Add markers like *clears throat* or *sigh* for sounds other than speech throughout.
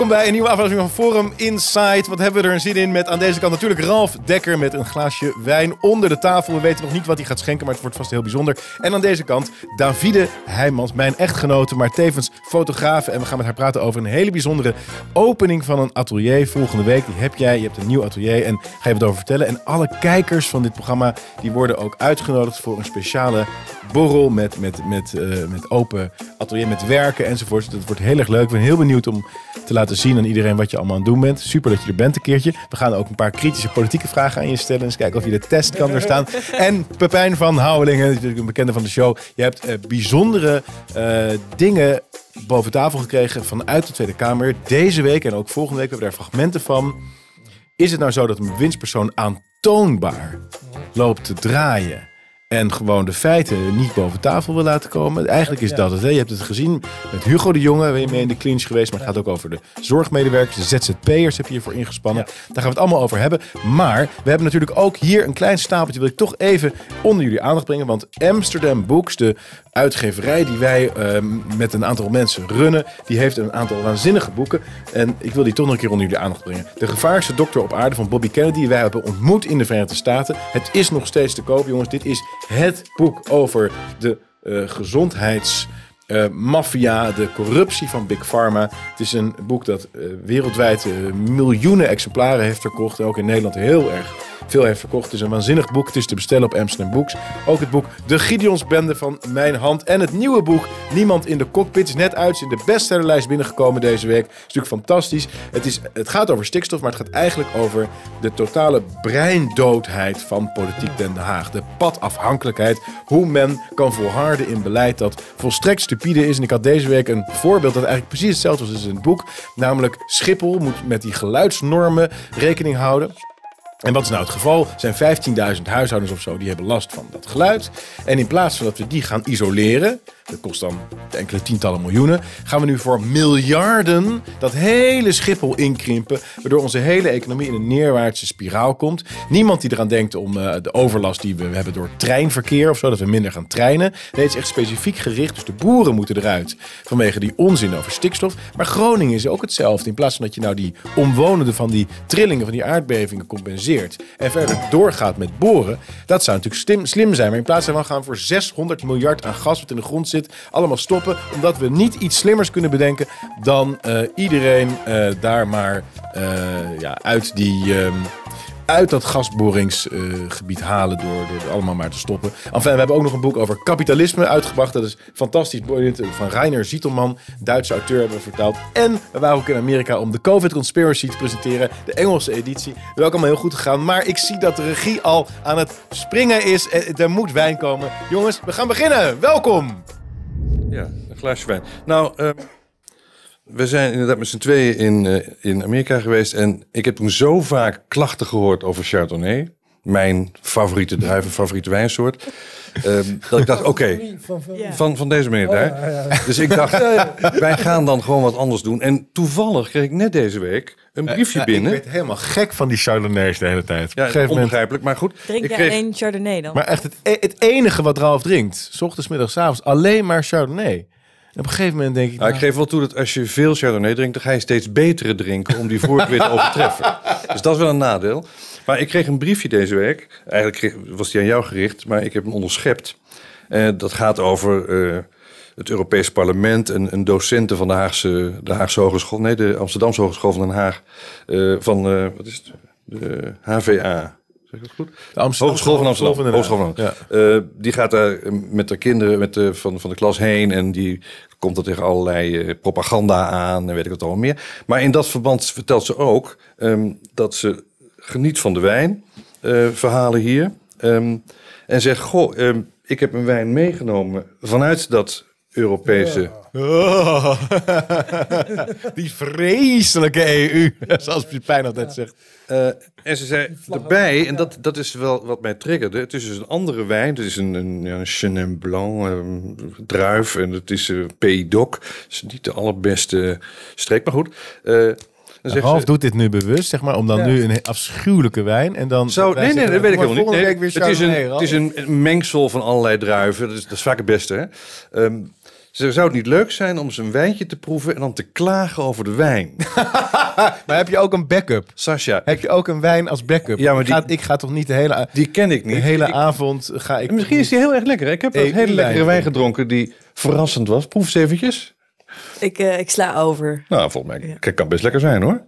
Welkom bij een nieuwe aflevering van Forum Insight. Wat hebben we er een zin in met aan deze kant natuurlijk Ralf Dekker met een glaasje wijn onder de tafel. We weten nog niet wat hij gaat schenken, maar het wordt vast heel bijzonder. En aan deze kant Davide Heijmans, mijn echtgenote, maar tevens fotograaf. En we gaan met haar praten over een hele bijzondere opening van een atelier volgende week. Die heb jij, je hebt een nieuw atelier en ga je wat over vertellen. En alle kijkers van dit programma, die worden ook uitgenodigd voor een speciale borrel met, met, met, eh, met open atelier, met werken enzovoort. Dat wordt heel erg leuk. Ik ben heel benieuwd om te laten zien aan iedereen wat je allemaal aan het doen bent. Super dat je er bent een keertje. We gaan ook een paar kritische politieke vragen aan je stellen. Eens kijken of je de test kan doorstaan. *laughs* En Pepijn van Houwelingen, natuurlijk een bekende van de show. Je hebt eh, bijzondere eh, dingen boven tafel gekregen vanuit de Tweede Kamer. Deze week en ook volgende week hebben we daar fragmenten van. Is het nou zo dat een bewindspersoon aantoonbaar loopt te draaien en gewoon de feiten niet boven tafel wil laten komen. Eigenlijk is dat het. Hè. Je hebt het gezien met Hugo de Jonge, ben je mee in de clinch geweest. Maar het gaat ook over de zorgmedewerkers, de ZZP'ers heb je hiervoor ingespannen. Daar gaan we het allemaal over hebben. Maar we hebben natuurlijk ook hier een klein stapeltje, wil ik toch even onder jullie aandacht brengen. Want Amsterdam Books, de uitgeverij die wij ehm, met een aantal mensen runnen, die heeft een aantal waanzinnige boeken. En ik wil die toch nog een keer onder jullie aandacht brengen. De gevaarlijkste dokter op aarde van Bobby Kennedy, wij hebben ontmoet in de Verenigde Staten. Het is nog steeds te koop, jongens. Dit is het boek over de uh, gezondheids... Maffia, de corruptie van Big Pharma. Het is een boek dat uh, wereldwijd miljoenen exemplaren heeft verkocht. Ook in Nederland heel erg veel heeft verkocht. Het is een waanzinnig boek. Het is te bestellen op Amsterdam Books. Ook het boek De Gideonsbende van Mijn Hand. En het nieuwe boek Niemand in de Cockpit is net uit. Is in de bestsellerlijst binnengekomen deze week. Het is natuurlijk fantastisch. Het, is, het gaat over stikstof, maar het gaat eigenlijk over de totale breindoodheid van politiek Den Haag. De padafhankelijkheid. Hoe men kan volharden in beleid dat volstrekt stupide is. En ik had deze week een voorbeeld dat eigenlijk precies hetzelfde was als in het boek. Namelijk Schiphol moet met die geluidsnormen rekening houden. En wat is nou het geval? Er zijn 15.000 huishoudens of zo die hebben last van dat geluid. En in plaats van dat we die gaan isoleren, dat kost dan enkele tientallen miljoenen, gaan we nu voor miljarden dat hele Schiphol inkrimpen, waardoor onze hele economie in een neerwaartse spiraal komt. Niemand die eraan denkt om uh, de overlast die we hebben door treinverkeer of zo, dat we minder gaan treinen. Nee, het is echt specifiek gericht, dus de boeren moeten eruit vanwege die onzin over stikstof. Maar Groningen is ook hetzelfde. In plaats van dat je nou die omwonenden van die trillingen, van die aardbevingen compenseert en verder doorgaat met boren, dat zou natuurlijk slim, zijn. Maar in plaats daarvan gaan we voor 600 miljard aan gas wat in de grond zit, allemaal stoppen. Omdat we niet iets slimmers kunnen bedenken dan uh, iedereen uh, daar maar uh, ja, uit die. Um, uit dat gasboringsgebied halen door, door allemaal maar te stoppen. Enfin, we hebben ook nog een boek over kapitalisme uitgebracht. Dat is fantastisch. Van Rainer Zietelman, Duitse auteur, hebben we vertaald. En we waren ook in Amerika om de COVID Conspiracy te presenteren. De Engelse editie. Dat allemaal heel goed gegaan. Maar ik zie dat de regie al aan het springen is. Er moet wijn komen. Jongens, we gaan beginnen. Welkom! Ja, een glaasje wijn. Nou... Uh... We zijn inderdaad met z'n tweeën in, uh, in Amerika geweest. En ik heb toen zo vaak klachten gehoord over Chardonnay. Mijn favoriete druiven, favoriete wijnsoort. Uh, *laughs* dat ik dacht, oké, okay, van, van deze meneer daar. Oh, ja, ja. Dus ik dacht, *laughs* wij gaan dan gewoon wat anders doen. En toevallig kreeg ik net deze week een briefje uh, binnen. Ik werd helemaal gek van die Chardonnays de hele tijd. Ja, onbegrijpelijk, maar goed. Drink jij kreeg... alleen Chardonnay dan? Maar echt het, het enige wat Ralf drinkt, s ochtends, middags, avonds, alleen maar Chardonnay. Op een gegeven moment denk ik... Nou, ik geef wel toe dat als je veel Chardonnay drinkt... dan ga je steeds betere drinken om die vorige weer te *laughs* overtreffen. Dus dat is wel een nadeel. Maar ik kreeg een briefje deze week. Eigenlijk was die aan jou gericht, maar ik heb hem onderschept. Uh, dat gaat over uh, het Europees Parlement en een docenten van de Haagse, de Haagse Hogeschool... nee, de Amsterdamse Hogeschool van Den Haag. Uh, van, wat is het? De HVA. Zeg ik dat goed? De Amsterdam, Hogeschool van Amsterdam. Van Hogeschool van Amsterdam. Ja. Uh, die gaat daar met de kinderen met de, van, van de klas heen en die komt er tegen allerlei uh, propaganda aan en weet ik wat allemaal meer. Maar in dat verband vertelt ze ook um, dat ze geniet van de wijn, uh, verhalen hier. Um, en zegt, goh, um, ik heb een wijn meegenomen vanuit dat Europese... Ja. Oh. *laughs* Die vreselijke EU, *laughs* zoals Pijn altijd zegt. Uh, en ze zei erbij, en dat, dat is wel wat mij triggerde. Het is dus een andere wijn. Het is een, een, ja, een Chenin Blanc um, druif. En het is uh, Doc. Het is niet de allerbeste streek, maar goed. Uh, dan Half ze, doet dit nu bewust, zeg maar, om dan ja. nu een afschuwelijke wijn en dan... Zo, nee, nee, dat weet ik helemaal niet. Nee, het, is een, het is een mengsel van allerlei druiven. Dat is, dat is vaak het beste, hè? Um, Zou het niet leuk zijn om eens een wijntje te proeven en dan te klagen over de wijn? *laughs* Maar heb je ook een backup? Sascha, Heb je ook een wijn als backup? Ja, maar ik, ga, ik ga toch niet de hele, die ken ik de niet. hele Ik- avond ga ik. Misschien is die heel erg lekker. Ik heb wel een hele lekkere wijn gedronken die verrassend was. Proef eens eventjes. Ik, eh, ik sla over. Nou, volgens mij kijk, kan best lekker zijn hoor.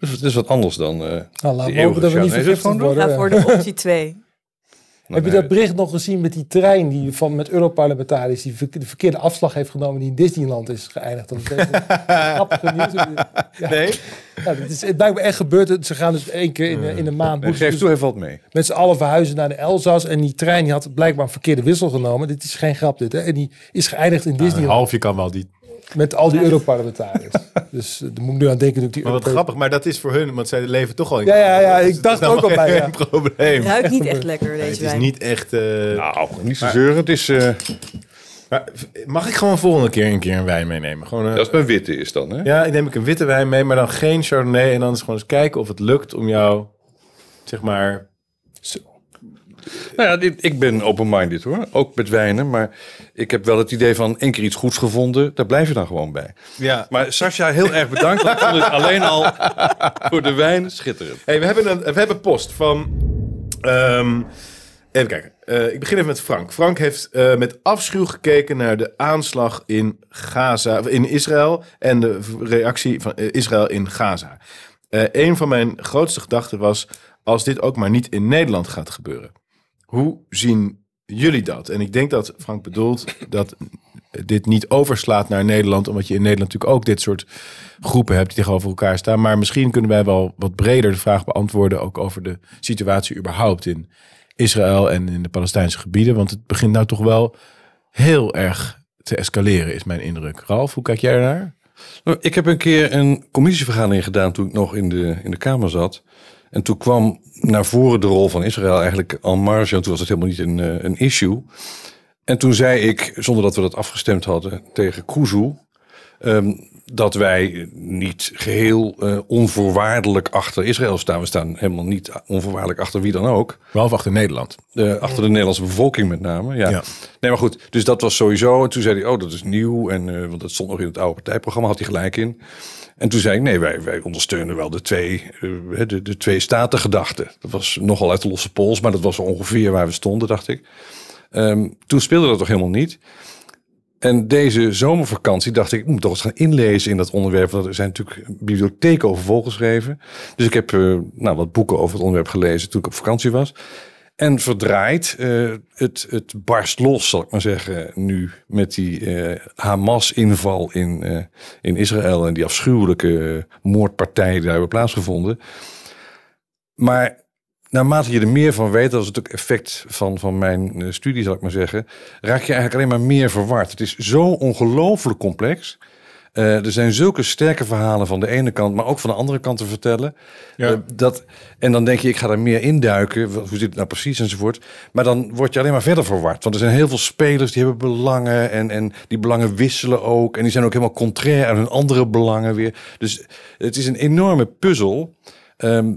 Dus het is wat anders dan. eh Nou, die we hopen dat we niet vergiftigd worden. Ga ja. voor de optie 2. Heb je dat bericht nog gezien met die trein die van, met Europarlementariërs die de verkeerde afslag heeft genomen die in Disneyland is geëindigd? Dat is een *laughs* grappige nieuws. Ja, Nee? ja, dat is het blijkbaar echt gebeurd. Ze gaan dus één keer in, de- in de maand Nee, geef dus toe, hij valt mee. met z'n allen verhuizen naar de Elzas. En die trein die had blijkbaar een verkeerde wissel genomen. Dit is geen grap dit. Hè? En die is geëindigd in Een Disneyland halfje kan wel die. Met al die Europarlementariërs. *laughs* dus uh, daar moet ik nu aan denken. Dat die Maar wat grappig, maar dat is voor hun, want zij leven toch al in. Ja, ja, ja, ik dacht is nou ook al bij, geen ja. probleem. Het ruikt niet *laughs* echt lekker, deze Het is wijn. niet echt. eh, Nou, niet te zeuren. Het is, eh maar mag ik gewoon volgende keer een keer een wijn meenemen? Gewoon, eh, als het mijn witte is dan. Hè? Ja, ik neem ik een witte wijn mee, maar dan geen Chardonnay. En dan is gewoon eens kijken of het lukt om jou, zeg maar... Nou ja, dit, ik ben open-minded hoor. Ook met wijnen. Maar ik heb wel het idee van één keer iets goeds gevonden. Daar blijf je dan gewoon bij. Ja. Maar Sascha, heel erg bedankt. Ik vond het alleen al voor de wijn schitterend. Hey, we, hebben een, we hebben post van... ehm, even kijken. Eh, ik begin even met Frank. Frank heeft eh, met afschuw gekeken naar de aanslag in Gaza, in Israël en de reactie van eh, Israël in Gaza. Eh een van mijn grootste gedachten was: als dit ook maar niet in Nederland gaat gebeuren. Hoe zien jullie dat? En ik denk dat Frank bedoelt dat dit niet overslaat naar Nederland, omdat je in Nederland natuurlijk ook dit soort groepen hebt die tegenover elkaar staan. Maar misschien kunnen wij wel wat breder de vraag beantwoorden, ook over de situatie überhaupt in Israël en in de Palestijnse gebieden. Want het begint nou toch wel heel erg te escaleren, is mijn indruk. Ralf, hoe kijk jij ernaar? Nou, Ik heb een keer een commissievergadering gedaan toen ik nog in de, in de Kamer zat. En toen kwam naar voren de rol van Israël eigenlijk en marge. Toen was het helemaal niet een, eh, een issue. En toen zei ik, zonder dat we dat afgestemd hadden, tegen Kuzu... ehm, dat wij niet geheel eh, onvoorwaardelijk achter Israël staan. We staan helemaal niet onvoorwaardelijk achter wie dan ook. Behalve achter Nederland. Eh, achter de Nederlandse bevolking met name. Ja. Ja. Nee, maar goed. Dus dat was sowieso. En toen zei hij, oh, dat is nieuw. En, want dat stond nog in het oude partijprogramma, had hij gelijk in. En toen zei ik, nee, wij, wij ondersteunen wel de twee, eh, de, de twee statengedachten. Dat was nogal uit de losse pols, maar dat was ongeveer waar we stonden, dacht ik. Ehm, toen speelde dat toch helemaal niet. En deze zomervakantie dacht ik, ik moet toch eens gaan inlezen in dat onderwerp. Want er zijn natuurlijk bibliotheken over volgeschreven. Dus ik heb eh, nou, wat boeken over het onderwerp gelezen toen ik op vakantie was. En verdraaid, eh, het, het barst los, zal ik maar zeggen, nu met die eh, Hamas-inval in, eh, in Israël en die afschuwelijke moordpartijen die daar hebben plaatsgevonden. Maar naarmate je er meer van weet, dat is het ook effect van, van mijn studie, zal ik maar zeggen, raak je eigenlijk alleen maar meer verward. Het is zo ongelooflijk complex. Eh, er zijn zulke sterke verhalen van de ene kant, maar ook van de andere kant te vertellen. Ja. Eh, dat, en dan denk je, ik ga daar meer induiken. Hoe zit het nou precies enzovoort. Maar dan word je alleen maar verder verward. Want er zijn heel veel spelers die hebben belangen. En, en die belangen wisselen ook. En die zijn ook helemaal contrair aan hun andere belangen weer. Dus het is een enorme puzzel. Ehm,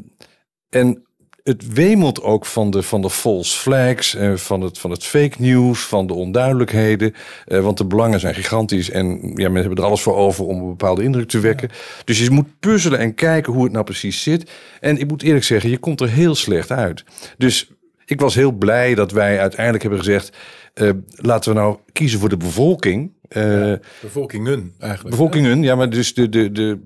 en het wemelt ook van de, van de false flags, eh, van, het, van het fake news, van de onduidelijkheden. Eh, want de belangen zijn gigantisch en ja, men hebben er alles voor over om een bepaalde indruk te wekken. Dus je moet puzzelen en kijken hoe het nou precies zit. En ik moet eerlijk zeggen, je komt er heel slecht uit. Dus ik was heel blij dat wij uiteindelijk hebben gezegd... eh, laten we nou kiezen voor de bevolking. Eh, Bevolkingen eigenlijk. bevolkingen, ja, maar dus de, de, de,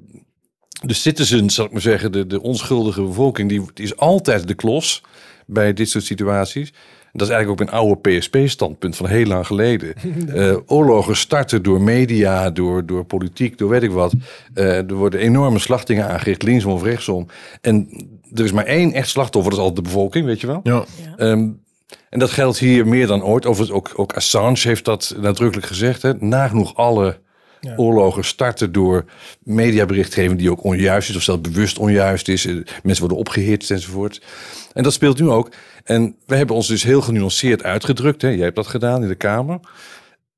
de citizens, zal ik maar zeggen, de, de onschuldige bevolking, die, die is altijd de klos bij dit soort situaties. Dat is eigenlijk ook een oude PSP-standpunt van heel lang geleden. *laughs* Eh, oorlogen starten door media, door, door politiek, door weet ik wat. Eh, er worden enorme slachtingen aangericht, linksom of rechtsom. En er is maar één echt slachtoffer, dat is altijd de bevolking, weet je wel. Ja. Ehm, en dat geldt hier meer dan ooit. Overigens ook, ook Assange heeft dat nadrukkelijk gezegd. Hè. Nagenoeg alle oorlogen starten door mediaberichtgeving die ook onjuist is of zelfs bewust onjuist is. Eh, Mensen worden opgehitst enzovoort. En dat speelt nu ook. En we hebben ons dus heel genuanceerd uitgedrukt. Hè. Jij hebt dat gedaan in de Kamer.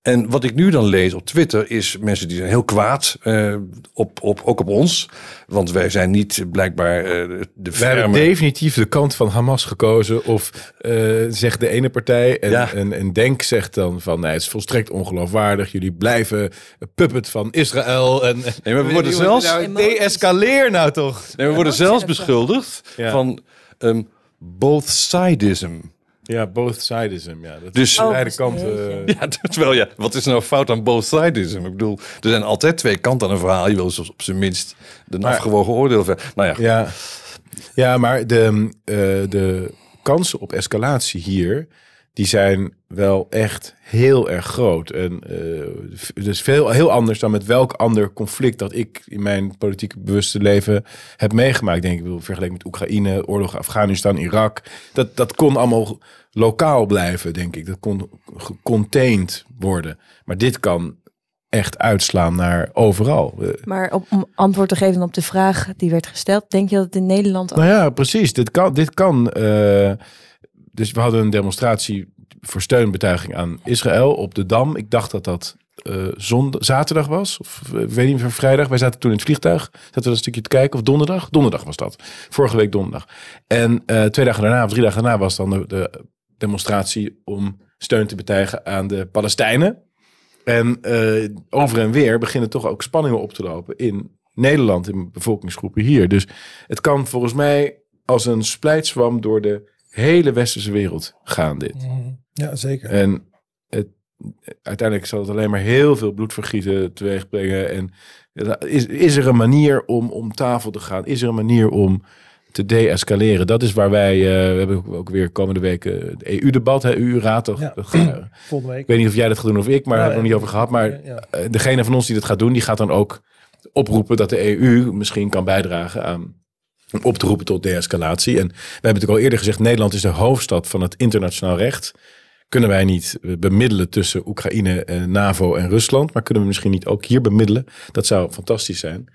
En wat ik nu dan lees op Twitter is mensen die zijn heel kwaad, eh, op, op, ook op ons. Want wij zijn niet blijkbaar eh, de We hebben definitief de kant van Hamas gekozen. Of eh, zegt de ene partij. En, Ja. en, en Denk zegt dan van nee, het is volstrekt ongeloofwaardig. Jullie blijven puppet van Israël. En, Nee, maar we worden zelfs- Nou, de-escaleer nou toch. Nee, we worden zelfs beschuldigd Ja. van ehm both sidism. Ja, both sidism. Ja, dat Dus- is Oh, beide kanten. jeetje. Ja, terwijl ja, wat is nou fout aan both sidism? Ik bedoel, er zijn altijd twee kanten aan een verhaal. Je wil dus op zijn minst een afgewogen oordeel. ver- Nou ja, Ja, ja maar de, eh, de kansen op escalatie hier, die zijn wel echt heel erg groot. En eh dus veel, heel anders dan met welk ander conflict dat ik in mijn politieke bewuste leven heb meegemaakt. Denk ik, bedoel, vergeleken met Oekraïne, oorlog Afghanistan, Irak. Dat, dat kon allemaal lokaal blijven, denk ik. Dat kon gecontained worden. Maar dit kan echt uitslaan naar overal. Maar om antwoord te geven op de vraag die werd gesteld, denk je dat het in Nederland ook... Nou ja, precies. Dit kan. Dit kan eh, dus we hadden een demonstratie voor steunbetuiging aan Israël op de Dam. Ik dacht dat dat eh, zondag, zaterdag was. Of eh, weet niet meer, vrijdag. Wij zaten toen in het vliegtuig. Zaten we een stukje te kijken. Of donderdag? Donderdag was dat. Vorige week donderdag. En eh, twee dagen daarna, of drie dagen daarna, was dan de, de demonstratie om steun te betuigen aan de Palestijnen. En over en weer beginnen toch ook spanningen op te lopen in Nederland, in bevolkingsgroepen hier. Dus het kan volgens mij als een splijtswam door de hele westerse wereld gaan dit. Ja, zeker. En het, uiteindelijk zal het alleen maar heel veel bloedvergieten teweeg brengen. En is, is er een manier om om tafel te gaan? Is er een manier om te de-escaleren? Dat is waar wij, eh, we hebben ook weer komende weken het EU-debat, EU-raad. Ja. *clears throat* Volgende week. ik weet niet of jij dat gaat doen of ik, maar daar hebben we nog niet over gehad. Maar Ja. eh, degene van ons die dat gaat doen, die gaat dan ook oproepen dat de EU misschien kan bijdragen aan om op te roepen tot de-escalatie. En we hebben natuurlijk al eerder gezegd, Nederland is de hoofdstad van het internationaal recht. Kunnen wij niet eh, bemiddelen tussen Oekraïne, eh, NAVO en Rusland, maar kunnen we misschien niet ook hier bemiddelen? Dat zou fantastisch zijn.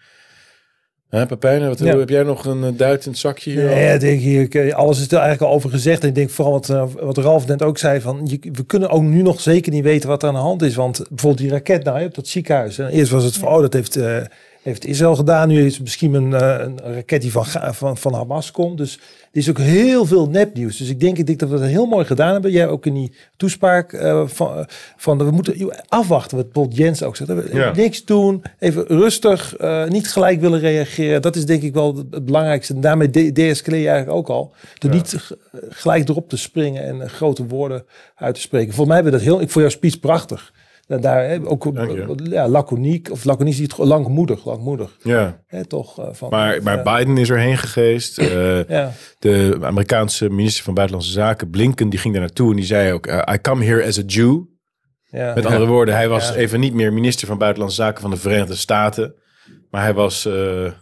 Hè, Pepijn, wat, Ja. heb jij nog een eh, duit in het zakje? hier? Nee, ik denk hier, ik, alles is er eigenlijk al over gezegd. En ik denk vooral wat, eh, wat Ralf net ook zei, van, je, we kunnen ook nu nog zeker niet weten wat er aan de hand is. Want bijvoorbeeld die raket nou, op dat ziekenhuis. En eerst was het van, oh, dat heeft, eh, heeft Israël gedaan. Nu is het misschien een, eh, een raket die van, van, van Hamas komt. Dus er is ook heel veel nepnieuws. Dus ik denk, ik denk dat we dat heel mooi gedaan hebben. Jij ook in die toespraak eh, van, van we moeten afwachten, wat Paul Jens ook zegt. We- Ja. Niks doen, even rustig, eh, niet gelijk willen reageren. Dat is denk ik wel het, belangrijkste. En daarmee de- de-escaleer je eigenlijk ook al. Door niet gelijk erop te springen en eh, grote woorden uit te spreken. Volgens mij hebben we dat heel... Ik vond jouw speech prachtig. En daar hè, ook ja, laconiek, of laconiek is het gewoon langmoedig, langmoedig. Ja, Hè, toch? eh, van, maar, maar ja. Biden is erheen geweest. *clears throat* Eh, Ja, De Amerikaanse minister van Buitenlandse Zaken, Blinken, die ging daar naartoe en die zei ook: eh, I come here as a Jew. ja. Met andere woorden, hij was even niet meer minister van Buitenlandse Zaken van de Verenigde Staten. Maar hij was, eh,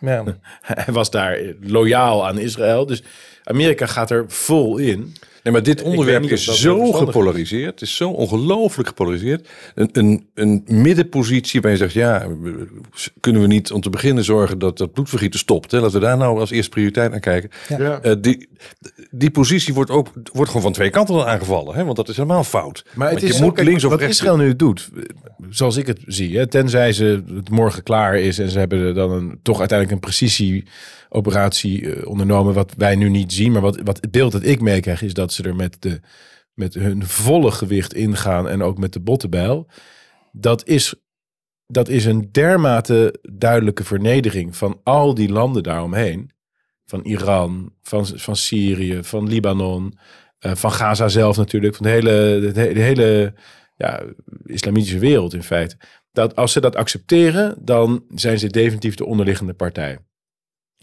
ja. *laughs* hij was daar loyaal aan Israël. Dus Amerika gaat er vol in. Nee, maar dit onderwerp niet is zo gepolariseerd. Het is zo ongelooflijk gepolariseerd. Een, een, een middenpositie waar je zegt, ja, kunnen we niet om te beginnen zorgen dat dat bloedvergieten stopt. Hè? Laten we daar nou als eerste prioriteit naar kijken. Ja. Eh, die, die positie wordt ook wordt gewoon van twee kanten dan aangevallen. Hè? Want dat is helemaal fout. Maar het Want is je moet kijk, links of wat rechts. Israël nu doet, zoals ik het zie, hè, tenzij ze het morgen klaar is en ze hebben er dan een, toch uiteindelijk een precisieoperatie eh, ondernomen, wat wij nu niet zien. Maar wat, wat het beeld dat ik meekrijg is dat ze er met, de, met hun volle gewicht ingaan en ook met de bottenbijl. Dat is, dat is een dermate duidelijke vernedering van al die landen daaromheen. Van Iran, van, van Syrië, van Libanon, eh, van Gaza zelf natuurlijk, van de hele, de, de hele ja, islamitische wereld in feite. Dat als ze dat accepteren, dan zijn ze definitief de onderliggende partij.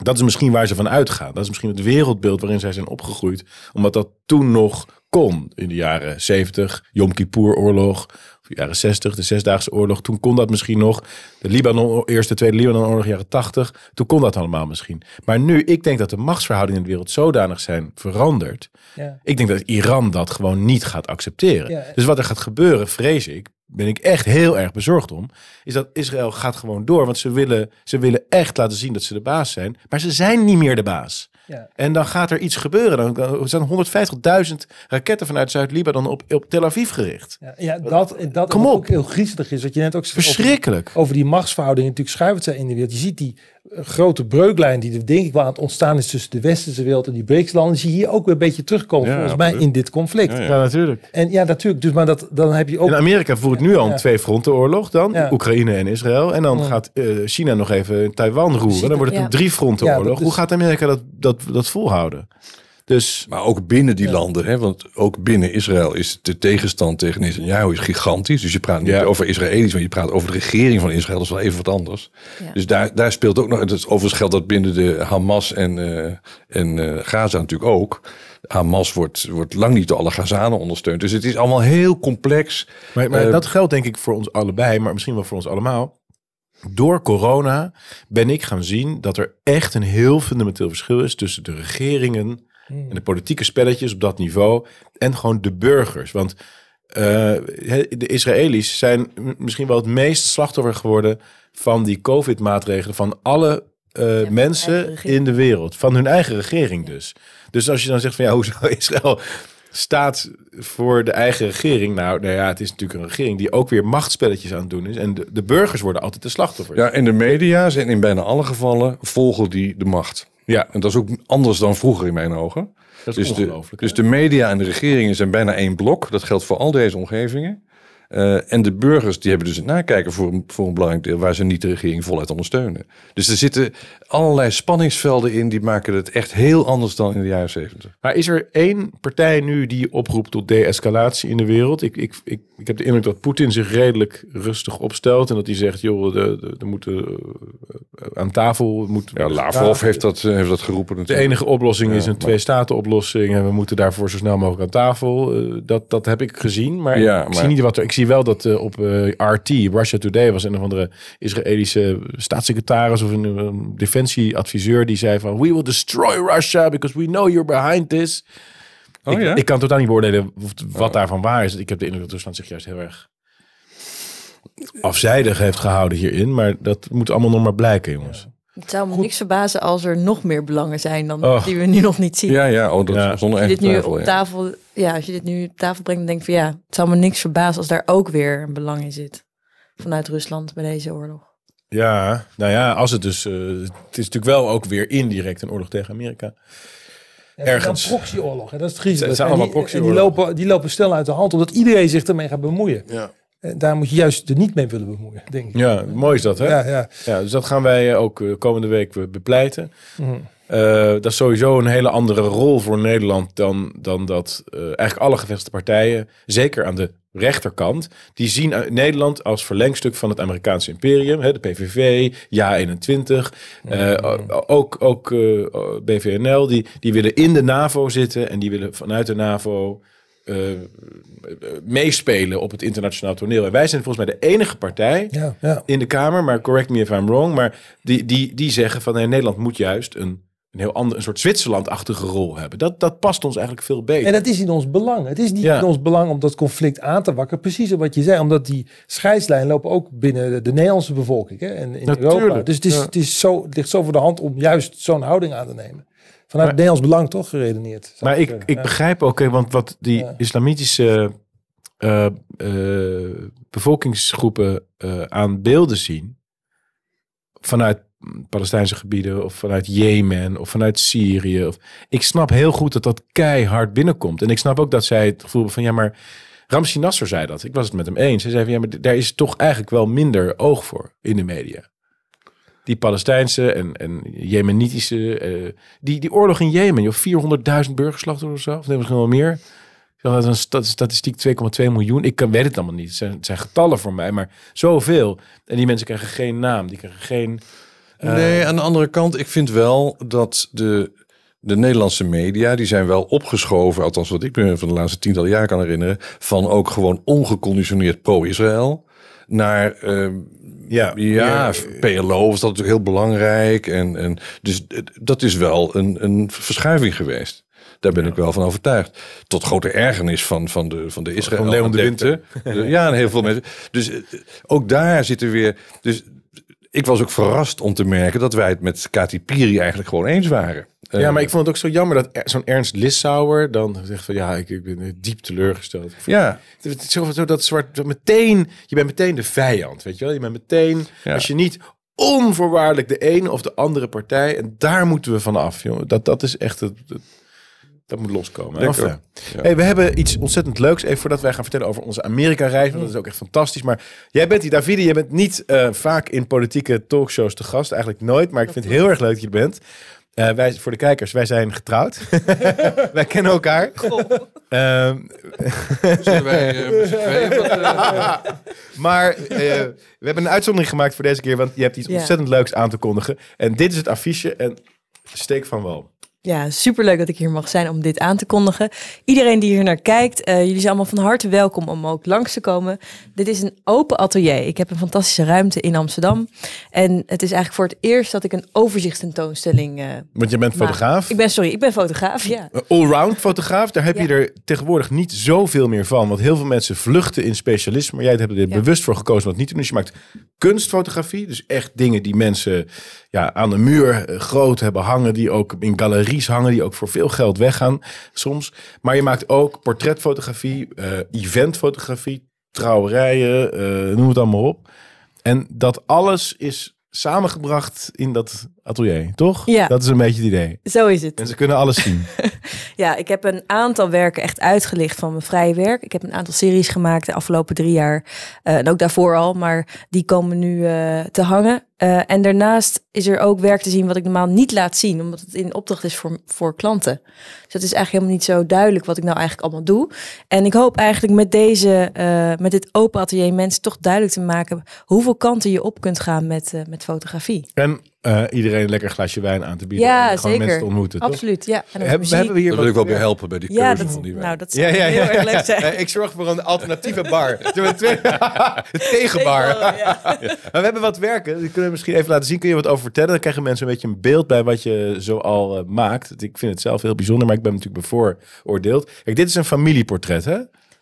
Dat is misschien waar ze van uitgaan. Dat is misschien het wereldbeeld waarin zij zijn opgegroeid. Omdat dat toen nog kon. In de jaren 70, Yom Kippur-oorlog. Of de jaren 60, de Zesdaagse oorlog. Toen kon dat misschien nog. De Libanon, Eerste, Tweede Libanon-oorlog, jaren 80. Toen kon dat allemaal misschien. Maar nu, ik denk dat de machtsverhoudingen in de wereld zodanig zijn veranderd. Ja. Ik denk dat Iran dat gewoon niet gaat accepteren. Ja. Dus wat er gaat gebeuren, vrees ik, ben ik echt heel erg bezorgd om, is dat Israël gaat gewoon door. Want ze willen, ze willen echt laten zien dat ze de baas zijn. Maar ze zijn niet meer de baas. Ja. En dan gaat er iets gebeuren. Dan- Dan zijn 150.000 raketten vanuit Zuid-Libanon op, op Tel Aviv gericht. Ja, ja, dat, en dat Kom op. ook heel griezelig is. Wat je net ook over- Verschrikkelijk. over die machtsverhoudingen natuurlijk schuift zijn in de wereld. Je ziet die eh, grote breuklijn die er denk ik wel aan het ontstaan is tussen de westerse wereld en die BRICS-landen. Zie je hier ook weer een beetje terugkomen Ja, volgens mij in dit conflict. Ja, ja. Ja, natuurlijk. En ja, natuurlijk. Dus maar dat, dan heb je ook... En Amerika voert nu al een Ja. twee-frontenoorlog dan. Ja. Oekraïne en Israël. En dan Ja. gaat eh, China nog even Taiwan roeren. Dan wordt het Ja. een drie-frontenoorlog. Ja, dat is- Hoe gaat Amerika dat, dat, dat volhouden? Dus Maar ook binnen die landen, hè, want ook binnen Israël is de tegenstand tegen Netanyahu is gigantisch. Dus je praat niet Ja. over Israëli's, maar je praat over de regering van Israël. Dat is wel even wat anders. Ja. Dus daar, daar speelt ook nog, het overigens geldt dat binnen de Hamas en, eh, en eh, Gaza natuurlijk ook. Hamas wordt, wordt lang niet door alle Gazanen ondersteund. Dus het is allemaal heel complex. Maar, maar Eh, dat geldt denk ik voor ons allebei, maar misschien wel voor ons allemaal. Door corona ben ik gaan zien dat er echt een heel fundamenteel verschil is tussen de regeringen Hmm. en de politieke spelletjes op dat niveau en gewoon de burgers. Want eh, de Israëli's zijn misschien wel het meest slachtoffer geworden van die COVID-maatregelen van alle eh, mensen in de wereld. Van hun eigen regering dus. Dus als je dan zegt van ja, hoe zou Israël staat voor de eigen regering? Nou, nou ja, het is natuurlijk een regering die ook weer machtsspelletjes aan het doen is. En de, de burgers worden altijd de slachtoffers. Ja, en de media zijn in bijna alle gevallen volgen die de macht. ja En dat is ook anders dan vroeger in mijn ogen. dat is Dus de, dus de media en de regeringen zijn bijna één blok. Dat geldt voor al deze omgevingen. Eh, en de burgers die hebben dus het nakijken voor een, voor een belangrijk deel waar ze niet de regering voluit ondersteunen. Dus er zitten allerlei spanningsvelden in die maken het echt heel anders dan in de jaren zeventig. Maar is er één partij nu die oproept tot de-escalatie in de wereld? Ik, ik, ik, ik heb de indruk dat Poetin zich redelijk rustig opstelt. En dat hij zegt, joh, de, de, de moeten eh, aan tafel... Moet, Ja, Lavrov heeft dat, eh, heeft dat geroepen De natuurlijk. enige oplossing is een twee-staten-oplossing. En we moeten daarvoor zo snel mogelijk aan tafel. Dat, dat heb ik gezien. Maar, Ja, ik, zie niet wat er, ik zie wel dat eh, op eh, RT, Russia Today, was een of andere Israëlische staatssecretaris of een, een defensieadviseur. Die zei van, we will destroy Russia because we know you're behind this. Oh ik, ja? ik kan totaal niet beoordelen wat daarvan waar is. Ik heb de indruk dat Rusland zich juist heel erg afzijdig heeft gehouden hierin. Maar dat moet allemaal nog maar blijken, jongens. Het zou me niks verbazen als er nog meer belangen zijn dan Och. die we nu nog niet zien. Ja, ja, oh, dat Ja. zonder Als je dit nu twijfel. op ja. tafel, ja, als je dit nu op tafel brengt, dan denk ik van ja, het zou me niks verbazen als daar ook weer een belang in zit vanuit Rusland bij deze oorlog. Ja, nou ja, als het dus... eh, het is natuurlijk wel ook weer indirect een oorlog tegen Amerika. Ja, ergens. Een proxyoorlog, hè, dat is het griezelig. Het zijn En allemaal die- En die proxyoorlogen. lopen, die lopen snel uit de hand, omdat iedereen zich ermee gaat bemoeien. Ja. En daar moet je juist er niet mee willen bemoeien, denk ik. Ja, mooi is dat, hè? Ja, ja. Ja, dus dat gaan wij eh, ook eh, komende week eh, bepleiten. Mhm. Eh, dat is sowieso een hele andere rol voor Nederland dan, dan dat eh, eigenlijk alle gevestigde partijen, zeker aan de rechterkant, die zien eh, Nederland als verlengstuk van het Amerikaanse imperium. Hè, de PVV, Ja21, eh, o- ook, ook eh, BVNL, die, die willen in de NAVO zitten en die willen vanuit de NAVO eh, eh, meespelen op het internationaal toneel. En wij zijn volgens mij de enige partij Ja, ja. in de Kamer, maar correct me if I'm wrong, maar die, die, die zeggen van nee, Nederland moet juist een, een heel ander, een soort Zwitserland-achtige rol hebben. Dat, dat past ons eigenlijk veel beter. En dat is in ons belang. Het is niet Ja. in ons belang om dat conflict aan te wakkeren. Precies wat je zei, omdat die scheidslijnen lopen ook binnen de, de Nederlandse bevolking hè, en in Natuurlijk, Europa. Dus het, is, het, is zo, het ligt zo voor de hand om juist zo'n houding aan te nemen. Vanuit Maar- Nederlands belang toch geredeneerd. maar ik, zeggen. ik Ja. begrijp ook, want wat die Ja. islamitische eh, eh, bevolkingsgroepen eh, aan beelden zien, vanuit Palestijnse gebieden of vanuit Jemen of vanuit Syrië. Of, ik snap heel goed dat dat keihard binnenkomt. En ik snap ook dat zij het gevoel hebben van ja, maar Ramsi Nasser zei dat. Ik was het met hem eens. Hij zei van ja, maar daar is toch eigenlijk wel minder oog voor in de media. Die Palestijnse en, en Jemenitische, eh, die, die oorlog in Jemen, joh, 400.000 burgerslachtoffers of zo, of nee, misschien wel meer. Ik had een sta- statistiek 2,2 miljoen. Ik weet het allemaal niet. Het zijn, getallen voor mij, maar zoveel. En die mensen krijgen geen naam, die krijgen geen... eh, Nee, aan de andere kant, ik vind wel dat de, de Nederlandse media, die zijn wel opgeschoven, althans wat ik me van de laatste tientallen jaar kan herinneren, van ook gewoon ongeconditioneerd pro-Israël naar ehm, ja, ja, PLO was dat natuurlijk heel belangrijk. En, en dus dat is wel een, een verschuiving geweest. Daar ben ik wel van overtuigd. Tot grote ergernis van, van de, van de Israël. Van Leon de adepten. Ja, en heel veel mensen. Dus eh, ook daar zitten weer. Dus ik was ook verrast om te merken dat wij het met Kati Piri eigenlijk gewoon eens waren. Ja, maar ik vond het ook zo jammer dat er- zo'n Ernst Lissauer dan zegt van ja, ik, ik ben eh, diep teleurgesteld. Ja, Het is zo, zo dat zwart, dat meteen, je bent meteen de vijand, weet je wel? Je bent meteen, Ja. als je niet onvoorwaardelijk de ene of de andere partij, en daar moeten we van af, jongen. Dat, dat is echt het, het- dat moet loskomen. Ook. Ja. Hey, we hebben iets ontzettend leuks, even voordat wij gaan vertellen over onze Amerika-reis, want dat is ook echt fantastisch. Maar jij bent die Davide, je bent niet eh, vaak in politieke talkshows te gast, eigenlijk nooit, maar ik vind het heel erg leuk dat je bent. Eh, wij, voor de kijkers, wij zijn getrouwd. *laughs* wij kennen elkaar. Ehm, zullen wij eh, *laughs* wat, eh, Maar eh, we hebben een uitzondering gemaakt voor deze keer, want je hebt iets Ja. ontzettend leuks aan te kondigen. En dit is het affiche en steek van wal. Ja, superleuk dat ik hier mag zijn om dit aan te kondigen. Iedereen die hier naar kijkt, eh, jullie zijn allemaal van harte welkom om ook langs te komen. Dit is een open atelier. Ik heb een fantastische ruimte in Amsterdam. En het is eigenlijk voor het eerst dat ik een overzichtstentoonstelling eh Want je bent maak. fotograaf. Ik ben, sorry, ik ben fotograaf, ja. Allround fotograaf, daar heb je er tegenwoordig niet zoveel meer van. Want heel veel mensen vluchten in specialisme. Maar jij hebt er Ja. bewust voor gekozen om dat niet te doen. Dus je maakt kunstfotografie. Dus echt dingen die mensen ja, aan de muur eh, groot hebben hangen. Die ook in galeries hangen. Die ook voor veel geld weggaan soms. Maar je maakt ook portretfotografie, eh, eventfotografie, trouwerijen, eh, noem het allemaal op. En dat alles is samengebracht in dat atelier, toch? Ja. Dat is een beetje het idee. Zo is het. En ze kunnen alles zien. *laughs* Ja, ik heb een aantal werken echt uitgelicht van mijn vrije werk. Ik heb een aantal series gemaakt de afgelopen drie jaar. eh, en ook daarvoor al, maar die komen nu eh, te hangen. Eh, en daarnaast is er ook werk te zien wat ik normaal niet laat zien, omdat het in opdracht is voor, voor klanten. Dus het is eigenlijk helemaal niet zo duidelijk wat ik nou eigenlijk allemaal doe. En ik hoop eigenlijk met deze, met dit open atelier mensen toch duidelijk te maken hoeveel kanten je op kunt gaan met, met fotografie. En eh, iedereen een lekker glasje wijn aan te bieden. Ja, en gewoon zeker. mensen te ontmoeten. toch? Absoluut, ja. En ook Hebben, muziek. hebben we hier Daar wil ik wel bij helpen bij die keuze Ja, van dat, die wijn. nou, dat zou Ja, ja, heel ja. erg leuk zijn. *laughs* Eh, ik zorg voor een alternatieve bar. *laughs* *laughs* Tegenbar. Ja. Maar we hebben wat werken. Die kunnen we misschien even laten zien. Kun je wat over vertellen? Dan krijgen mensen een beetje een beeld bij wat je zo al eh, maakt. Ik vind het zelf heel bijzonder, maar ik ben natuurlijk bevooroordeeld. Kijk, dit is een familieportret, hè?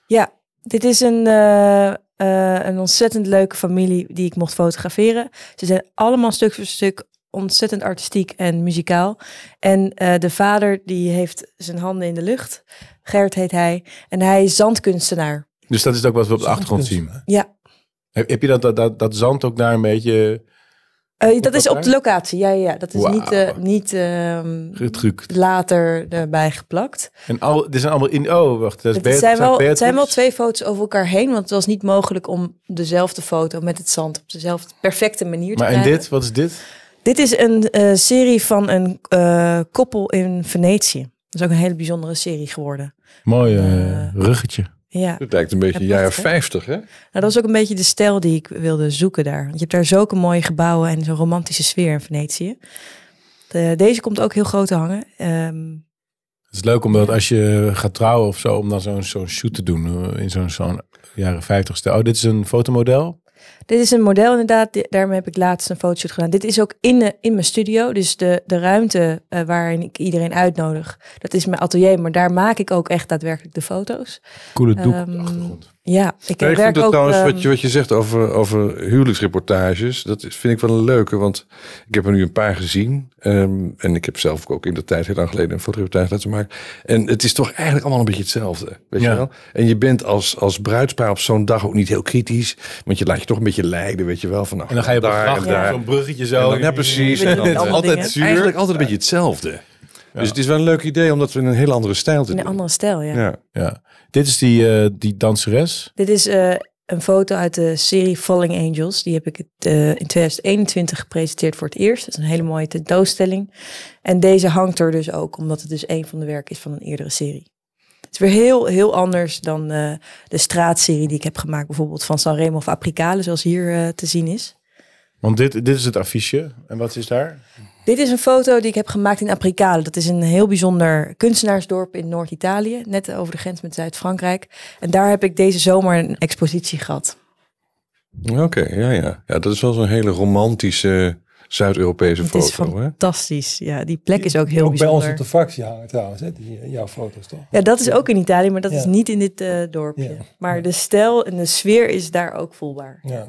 Ja, dit is een, eh, eh, een ontzettend leuke familie die ik mocht fotograferen. Ze zijn allemaal stuk voor stuk ontzettend artistiek en muzikaal. En eh, de vader die heeft zijn handen in de lucht. Gert heet hij. En hij is zandkunstenaar. Dus dat is ook wat we op de achtergrond zien. Ja, Heb, heb je dat, dat, dat, dat zand ook daar een beetje Eh, dat is op daar? de locatie. Ja, ja, ja. dat is niet, eh, niet ehm, later erbij geplakt. En al, dit zijn allemaal in... Oh, wacht. Dat is Het zijn, wel, het Beatrix. zijn wel twee foto's over elkaar heen, want het was niet mogelijk om dezelfde foto met het zand op dezelfde perfecte manier te Maar en krijgen. dit? Wat is dit? Dit is een eh, serie van een koppel in Venetië. Dat is ook een hele bijzondere serie geworden. Mooi ruggetje. Ja, Het lijkt een beetje Ja, jaren prachtig, hè? 50, hè? nou, dat was ook een beetje de stijl die ik wilde zoeken daar. Want je hebt daar zulke mooie gebouwen en zo'n romantische sfeer in Venetië. De- deze komt ook heel groot te hangen. Ehm, Het is leuk omdat als je gaat trouwen of zo, om dan zo'n zo'n shoot te doen eh, in zo'n zo'n jaren 50 stijl. Oh, dit is een fotomodel. Dit is een model inderdaad. Daarmee heb ik laatst een fotoshoot gedaan. Dit is ook in, de, in mijn studio. Dus de, de ruimte eh, waarin ik iedereen uitnodig. Dat is mijn atelier. Maar daar maak ik ook echt daadwerkelijk de foto's. Coole doek Ehm, achtergrond. Ja, ik, ik vind dat ook... trouwens, ehm, wat, je, wat je zegt over, over huwelijksreportages, dat is- vind ik wel een leuke. Want ik heb er nu een paar gezien. ehm, en ik heb zelf ook in de tijd, heel lang geleden, een fotoreportage laten maken. En het is toch eigenlijk allemaal een beetje hetzelfde. Weet Ja. je wel? En je bent als, als bruidspaar op zo'n dag ook niet heel kritisch. Want je laat je toch een beetje leiden, weet je wel. Van, nou, En dan ga je op de daar en daar. zo'n bruggetje En zo. dan- ja, precies. En dan, altijd zuur. Eigenlijk altijd een beetje hetzelfde. Ja. Dus het is wel een leuk idee, omdat we in een hele andere stijl te in een doen. andere stijl, ja. Ja. Ja. Dit is die, eh, die danseres. Dit is eh, een foto uit de serie Falling Angels. Die heb ik het, eh, in 2021 gepresenteerd voor het eerst. Dat is een hele mooie tentoonstelling. En deze hangt er dus ook, omdat het dus een van de werken is van een eerdere serie. Het is weer heel, heel anders dan de straatserie die ik heb gemaakt. Bijvoorbeeld van Sanremo of Apricale, zoals hier te zien is. Want dit, dit is het affiche. En wat is daar? Dit is een foto die ik heb gemaakt in Apricale. Dat is een heel bijzonder kunstenaarsdorp in Noord-Italië. Net over de grens met Zuid-Frankrijk. En daar heb ik deze zomer een expositie gehad. Oké, ja, ja. Ja, dat is wel zo'n hele romantische Zuid-Europese Het is foto, hè? fantastisch. Ja, die plek is ook heel ook bij ons op de fractie hangen trouwens, hè? Die, eh, jouw foto's toch? Ja, dat is ook in Italië, maar dat is niet in dit eh, dorpje. Ja. Maar de stijl en de sfeer is daar ook voelbaar. Ja.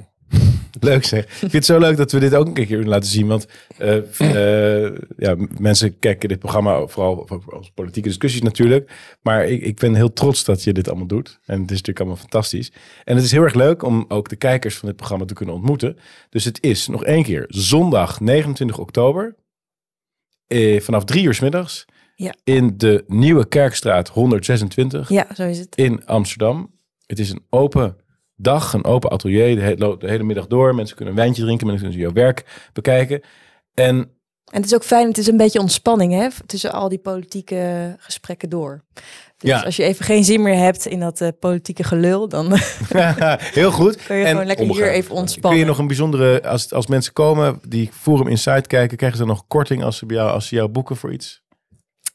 Leuk zeg. Ik vind het zo leuk dat we dit ook een keer laten zien. Want eh, eh, ja, mensen kijken dit programma vooral als politieke discussies natuurlijk. Maar ik, ik ben heel trots dat je dit allemaal doet. En het is natuurlijk allemaal fantastisch. En het is heel erg leuk om ook de kijkers van dit programma te kunnen ontmoeten. Dus het is nog één keer zondag 29 oktober. Eh, vanaf drie uur s middags. Ja. In de Nieuwe Kerkstraat 126 Ja, zo is het. in Amsterdam. Het is een open dag, een open atelier. De, hele, de hele middag door. Mensen kunnen een wijntje drinken. Mensen kunnen jouw werk bekijken. En En het is ook fijn, het is een beetje ontspanning hè, tussen al die politieke gesprekken door. Dus Ja. als je even geen zin meer hebt in dat eh, politieke gelul, dan *laughs* *laughs* heel goed. kun je en gewoon lekker hier even kun ontspannen. je nog een bijzondere, als, als mensen komen die Forum Insight kijken, krijgen ze dan nog korting als ze, bij jou, als ze jou boeken voor iets?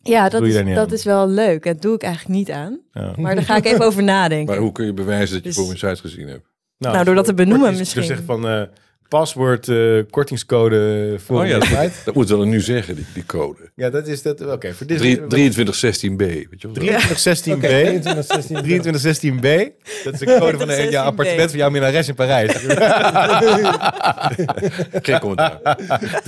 Ja, dat, is, dat is wel leuk. Dat doe ik eigenlijk niet aan. Ja. Maar daar ga ik even over *laughs* nadenken. Maar hoe kun je bewijzen dat je Dus- voor een site gezien hebt? Nou, door dat te benoemen misschien. Dus zeggen van eh paswoord, eh, kortingscode Forum Oh ja, Insight. Dat moet wel nu zeggen, die, die code. Ja, dat is dat. Oké, voor dit 2316B. Weet je wel? 2316B. Oké, 23, 16. 2316B. Dat is de code van een ja, 2316B. appartement van jouw minnares in Parijs. *laughs* Geen commentaar.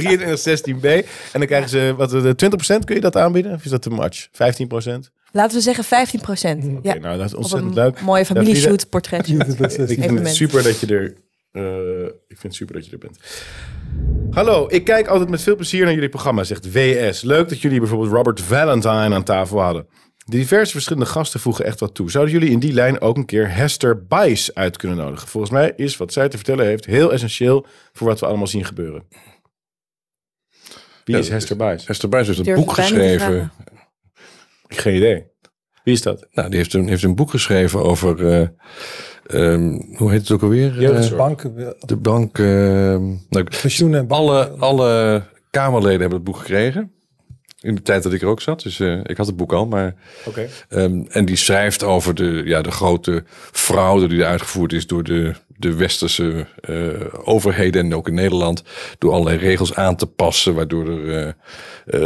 2316B. En dan krijgen ze wat de 20% kun je dat aanbieden? Of is dat te much? 15%? Oké, Laten we zeggen 15 procent. Ja, nou dat is op ontzettend een leuk. mooie familieshoot, portretje. Ik vind het super dat je er. Eh, ik vind het super dat je er bent. Hallo, ik kijk altijd met veel plezier naar jullie programma, zegt WS. Leuk dat jullie bijvoorbeeld Robert Valentine aan tafel hadden. De diverse verschillende gasten voegen echt wat toe. Zouden jullie in die lijn ook een keer Hester Bice uit kunnen nodigen? Volgens mij is wat zij te vertellen heeft heel essentieel voor wat we allemaal zien gebeuren. Wie Ja, is Hester Bice? Esther Buijs heeft een Durf boek geschreven. Geen idee. Wie is dat? Nou, die heeft een, heeft een boek geschreven over... eh, ehm, hoe heet het ook alweer? Eh, Banken, de bank... ehm, nou, alle, alle Kamerleden hebben het boek gekregen. In de tijd dat ik er ook zat. Dus eh, ik had het boek al. Maar, ehm, en die schrijft over de, ja, de grote fraude die er uitgevoerd is door de, de westerse eh, overheden. En ook in Nederland. Door allerlei regels aan te passen. Waardoor er eh,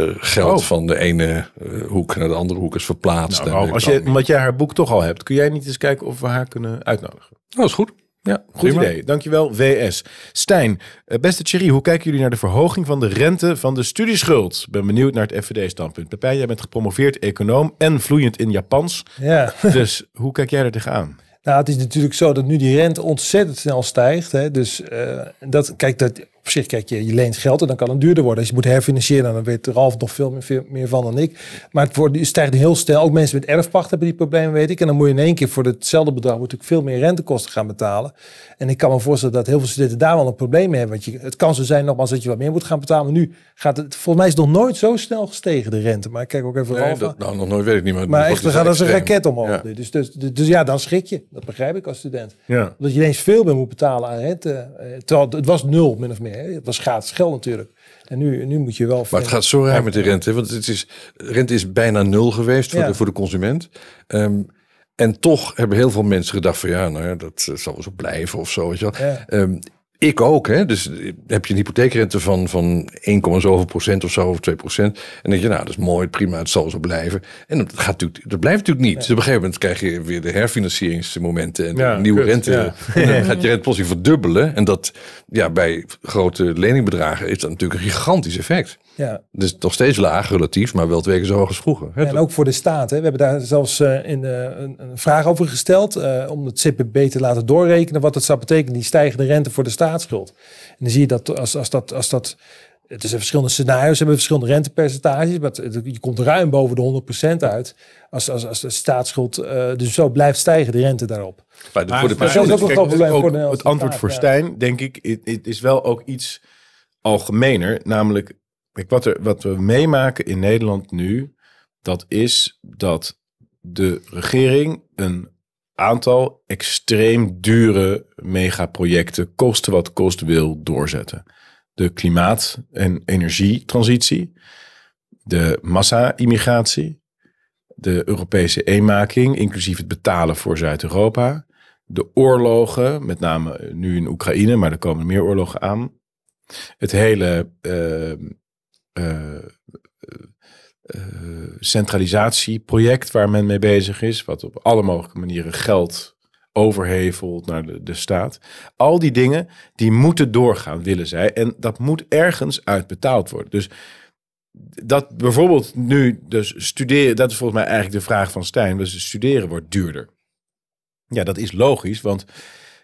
eh, geld Oh. van de ene hoek naar de andere hoek is verplaatst. Nou, En als je, omdat jij haar boek toch al hebt, kun jij niet eens kijken of we haar kunnen uitnodigen? Oh, dat is goed. Ja, Goed prima. idee. Dankjewel, WS. Stijn, beste Thierry, hoe kijken jullie naar de verhoging van de rente van de studieschuld? Ben benieuwd naar het FVD-standpunt. Pepijn, jij bent gepromoveerd econoom en vloeiend in Japans. Ja. Dus hoe kijk jij er tegenaan? Nou, het is natuurlijk zo dat nu die rente ontzettend snel stijgt. Hè. Dus eh, dat, kijk, dat, op zich, kijk, je, je leent geld en dan kan het duurder worden. Als je moet herfinancieren, dan weet Ralf nog veel meer, veel meer van dan ik. Maar het, wordt, het stijgt heel snel. Ook mensen met erfpacht hebben die problemen, weet ik. En dan moet je in één keer voor hetzelfde bedrag ik veel meer rentekosten gaan betalen. En ik kan me voorstellen dat heel veel studenten daar wel een probleem mee hebben. Want je, het kan zo zijn nogmaals dat je wat meer moet gaan betalen. Maar nu gaat het, volgens mij is het nog nooit zo snel gestegen, de rente. Maar ik kijk ook even Nee, Ralf dat, nou, nog nooit weet ik niet. Maar, Maar echt, dan gaat als een raket omhoog. Ja. Dus, dus, dus, dus ja, dan schrik je. Dat begrijp ik als student. Ja. Dat je ineens veel meer moet betalen aan rente. Eh, Terwijl het was nul, min of meer. Hè. Het was gratis geld natuurlijk. En nu, nu moet je wel... Maar het gaat zo raar met de rente. Want het is, rente is bijna nul geweest voor, Ja. de, voor de consument. Ehm, en toch hebben heel veel mensen gedacht van ja, nou ja, dat eh, zal zo blijven of zo. Weet je wel. Ja. Ehm, ik ook, hè. Dus eh, heb je een hypotheekrente van, van 1, zoveel procent of zo, of 2 procent. En dan denk je, nou, dat is mooi, prima, het zal zo blijven. En dat, gaat natuurlijk, dat blijft natuurlijk niet. Dus op een gegeven moment krijg je weer de herfinancieringsmomenten en Ja, nieuwe kut, rente. ja. En dan gaat je rentepositie verdubbelen. En dat, ja, bij grote leningbedragen is dat natuurlijk een gigantisch effect. Ja. Dus nog steeds laag relatief, maar wel twee keer zo hoog als vroeger. Hè, En ook voor de staat. Hè. We hebben daar zelfs eh, in, eh, een, een vraag over gesteld. om het CPB te laten doorrekenen. Wat het zou betekenen, die stijgende rente voor de staatsschuld. En dan zie je dat als, als dat... Als dat het zijn verschillende scenario's, hebben verschillende rentepercentages. Maar het- je komt ruim boven de 100% uit. Als, als, als de staatsschuld eh, dus zo blijft stijgen, de rente daarop. Maar de- Maar- voor de maar dat is ook een probleem ook voor de Het antwoord voor ja. Stijn, denk ik, het, het is wel ook iets algemener. Namelijk, kijk, wat, er, wat we meemaken in Nederland nu, dat is dat de regering een aantal extreem dure megaprojecten, kosten wat kost, wil doorzetten. De klimaat- en energietransitie, de massa-immigratie, de Europese eenmaking, inclusief het betalen voor Zuid-Europa, de oorlogen, met name nu in Oekraïne, maar er komen meer oorlogen aan. Het hele eh, eh, eh, centralisatieproject waar men mee bezig is, wat op alle mogelijke manieren geld overheveld naar de, de staat. Al die dingen, die moeten doorgaan, willen zij. En dat moet ergens uitbetaald worden. Dus dat bijvoorbeeld nu, dus studeren, dat is volgens mij eigenlijk de vraag van Stijn. Dus studeren wordt duurder. Ja, dat is logisch, want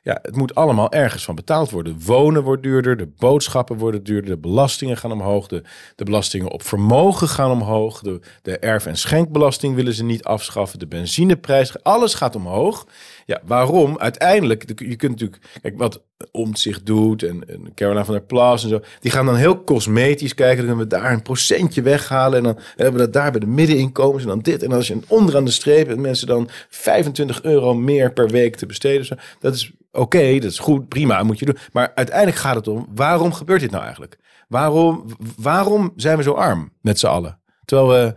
ja, het moet allemaal ergens van betaald worden. Wonen wordt duurder, de boodschappen worden duurder, de belastingen gaan omhoog, de, de belastingen op vermogen gaan omhoog, de, de erf- en schenkbelasting willen ze niet afschaffen, de benzineprijs, alles gaat omhoog. Ja, waarom? Uiteindelijk, de- je kunt natuurlijk, kijk, wat Omtzigt doet en, en van der Plas en zo, die gaan dan heel cosmetisch kijken, dan kunnen we daar een procentje weghalen en dan hebben we dat daar bij de middeninkomens en dan dit. En als je onderaan de streep en mensen dan 25 euro meer per week te besteden, zo, dat is oké, dat is goed, prima, moet je doen. Maar uiteindelijk gaat het om, waarom gebeurt dit nou eigenlijk? Waarom, waarom zijn we zo arm met z'n allen? Terwijl we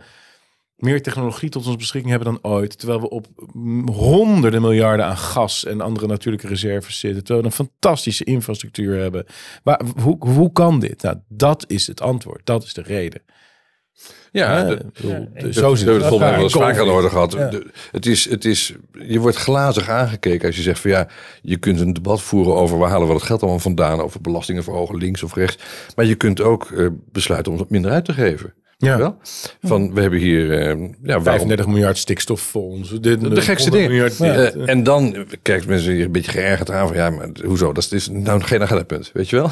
meer technologie tot onze beschikking hebben dan ooit. Terwijl we op mm, honderden miljarden aan gas en andere natuurlijke reserves zitten. Terwijl we een fantastische infrastructuur hebben. Waar, hoe, hoe kan dit? Nou, dat is het antwoord. Dat is de reden. Ja, de- de- Zo zit het het. volgens mij wel eens Covid. vaak aan de orde gehad. Ja. De- het is, het is, je wordt glazig aangekeken als je zegt van ja, je kunt een debat voeren over waar halen we dat geld allemaal vandaan, over belastingen verhogen links of rechts. Maar je kunt ook eh, besluiten om het minder uit te geven. Ja. Wel? Van we hebben hier, eh, ja, waarom, 35 miljard stikstoffonds. Dit, de gekste 100 dingen. miljard. Eh, en dan kijkt mensen hier een beetje geërgerd aan van ja, maar hoezo? Dat is nou geen agendapunt, weet je wel?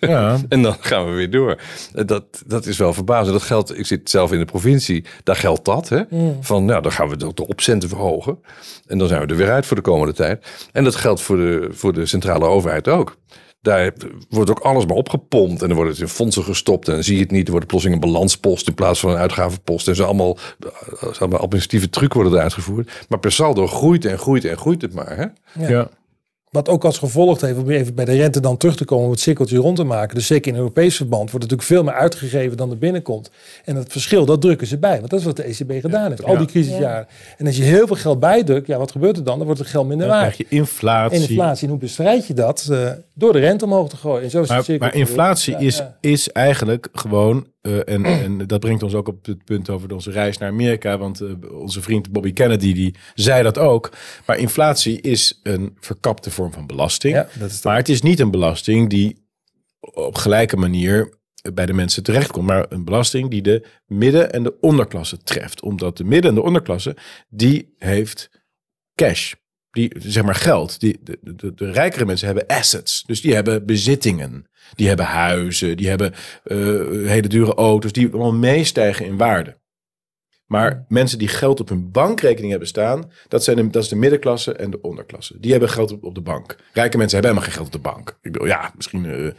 *laughs* ja. En dan gaan we weer door. Eh, Dat, dat is wel verbazend. Dat geldt, ik zit zelf in de provincie, daar geldt dat. Hè? Van nou, dan gaan we de, de opcenten verhogen. En dan zijn we er weer uit voor de komende tijd. En dat geldt voor de, voor de centrale overheid ook. Daar wordt ook alles maar opgepompt. En dan wordt het in fondsen gestopt. En dan zie je het niet. Er wordt plotseling een balanspost in plaats van een uitgavenpost. En zo allemaal, eh, allemaal administratieve trucs worden er uitgevoerd. Maar per saldo groeit en groeit en groeit het maar. Hè? Ja. Wat ook als gevolg heeft, om even bij de rente dan terug te komen, om het cirkeltje rond te maken. Dus zeker in Europees verband wordt natuurlijk veel meer uitgegeven dan er binnenkomt. En dat verschil, dat drukken ze bij. Want dat is wat de ECB gedaan heeft, al die crisisjaren. En als je heel veel geld bijdrukt, ja, wat gebeurt er dan? Dan wordt het geld minder Dan waard. krijg je inflatie. En inflatie, en hoe bestrijd je dat? Eh, door de rente omhoog te gooien. En zo is Maar, maar inflatie. Ja, is, ja. is eigenlijk gewoon, eh, en, en dat brengt ons ook op het punt over onze reis naar Amerika, want eh, onze vriend Bobby Kennedy die zei dat ook. Maar inflatie is een verkapte vorm van belasting. Ja, dat is maar het is niet een belasting die op gelijke manier bij de mensen terechtkomt, maar een belasting die de midden- en de onderklasse treft. Omdat de midden- en de onderklasse, die heeft cash. Die, zeg maar geld. Die, de, de, de rijkere mensen hebben assets. Dus die hebben bezittingen. Die hebben huizen. Die hebben eh, hele dure auto's. Die allemaal meestijgen in waarde. Maar mensen die geld op hun bankrekening hebben staan, dat, zijn de, dat is de middenklasse en de onderklasse. Die hebben geld op, op de bank. Rijke mensen hebben helemaal geen geld op de bank. Ik bedoel, ja, misschien eh,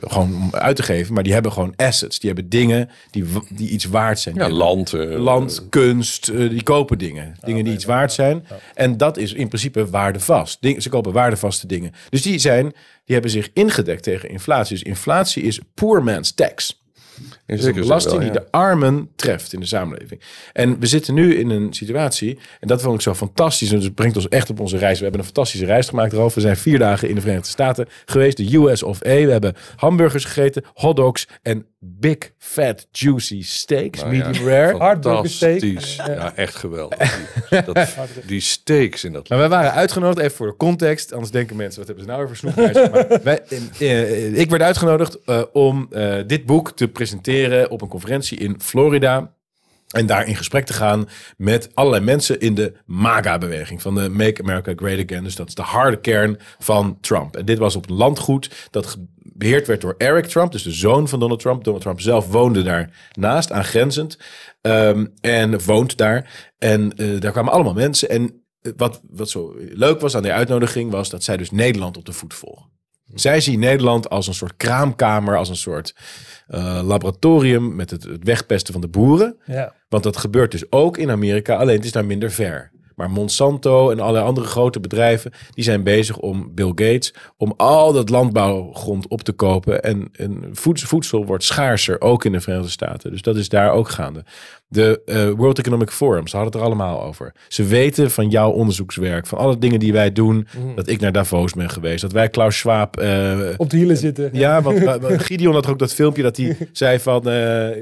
gewoon om uit te geven, maar die hebben gewoon assets. Die hebben dingen die, die iets waard zijn. Ja, land. eh, land, kunst, eh, die kopen dingen. Dingen die iets waard zijn. En dat is in principe waardevast. Ding, ze kopen waardevaste dingen. Dus die, zijn, die hebben zich ingedekt tegen inflatie. Dus inflatie is poor man's tax. Het is een belasting wel, die de armen treft in de samenleving. En we zitten nu in een situatie, en dat vond ik zo fantastisch, en dat brengt ons echt op onze reis. We hebben een fantastische reis gemaakt erover. We zijn vier dagen in de Verenigde Staten geweest, de US of A. We hebben hamburgers gegeten, hotdogs en big fat juicy steaks, Nou ja, medium rare. Hardburger steak. Fantastisch. Ja, echt geweldig. Die, *laughs* dat, die steaks in dat Maar wij waren uitgenodigd, even voor de context. Anders denken mensen, wat hebben ze nou weer voor snoephuis gemaakt? Wij, eh, eh, ik werd uitgenodigd eh, om eh, dit boek te presenteren op een conferentie in Florida. En daar in gesprek te gaan met allerlei mensen in de MAGA-beweging. Van de Make America Great Again. Dus dat is de harde kern van Trump. En dit was op een landgoed dat beheerd werd door Eric Trump. Dus de zoon van Donald Trump. Donald Trump zelf woonde daarnaast, aangrenzend. Ehm, en woont daar. En eh, daar kwamen allemaal mensen. En eh, wat, wat zo leuk was aan die uitnodiging... was dat zij dus Nederland op de voet volgen. Zij zien Nederland als een soort kraamkamer, als een soort eh, laboratorium met het, het wegpesten van de boeren. Ja. Want dat gebeurt dus ook in Amerika, alleen het is daar minder ver. Maar Monsanto en allerlei andere grote bedrijven, die zijn bezig om Bill Gates, om al dat landbouwgrond op te kopen. En, en voedsel, voedsel wordt schaarser, ook in de Verenigde Staten. Dus dat is daar ook gaande. De eh, World Economic Forum, ze hadden het er allemaal over. Ze weten van jouw onderzoekswerk, van alle dingen die wij doen, dat ik naar Davos ben geweest, dat wij Klaus Schwab eh, Op de hielen zitten. ja, want uh, Gideon had ook dat filmpje dat hij *laughs* zei van eh, eh,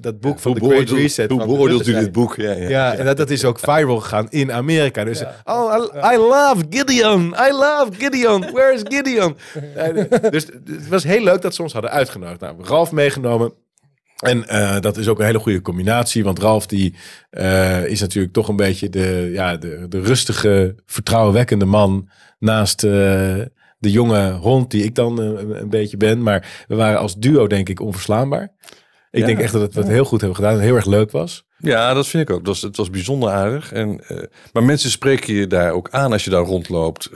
dat boek van Hoe The Great Reset. hoe beoordeelt u dit boek? Ja, ja. Ja, en dat, dat is ook viral gegaan in Amerika. Dus, oh, I, I love Gideon. I love Gideon. Where is Gideon? *laughs* Eh, dus het was heel leuk dat ze ons hadden uitgenodigd. Nou, Ralf meegenomen. En eh, dat is ook een hele goede combinatie. Want Ralf die, eh, is natuurlijk toch een beetje de, ja, de, de rustige, vertrouwenwekkende man. Naast eh, de jonge hond die ik dan een beetje ben. Maar we waren als duo denk ik onverslaanbaar. Ik Ja. denk echt dat we het heel goed hebben gedaan. En heel erg leuk was. Ja, dat vind ik ook. Het was, het was bijzonder aardig. En, maar mensen spreken je daar ook aan als je daar rondloopt.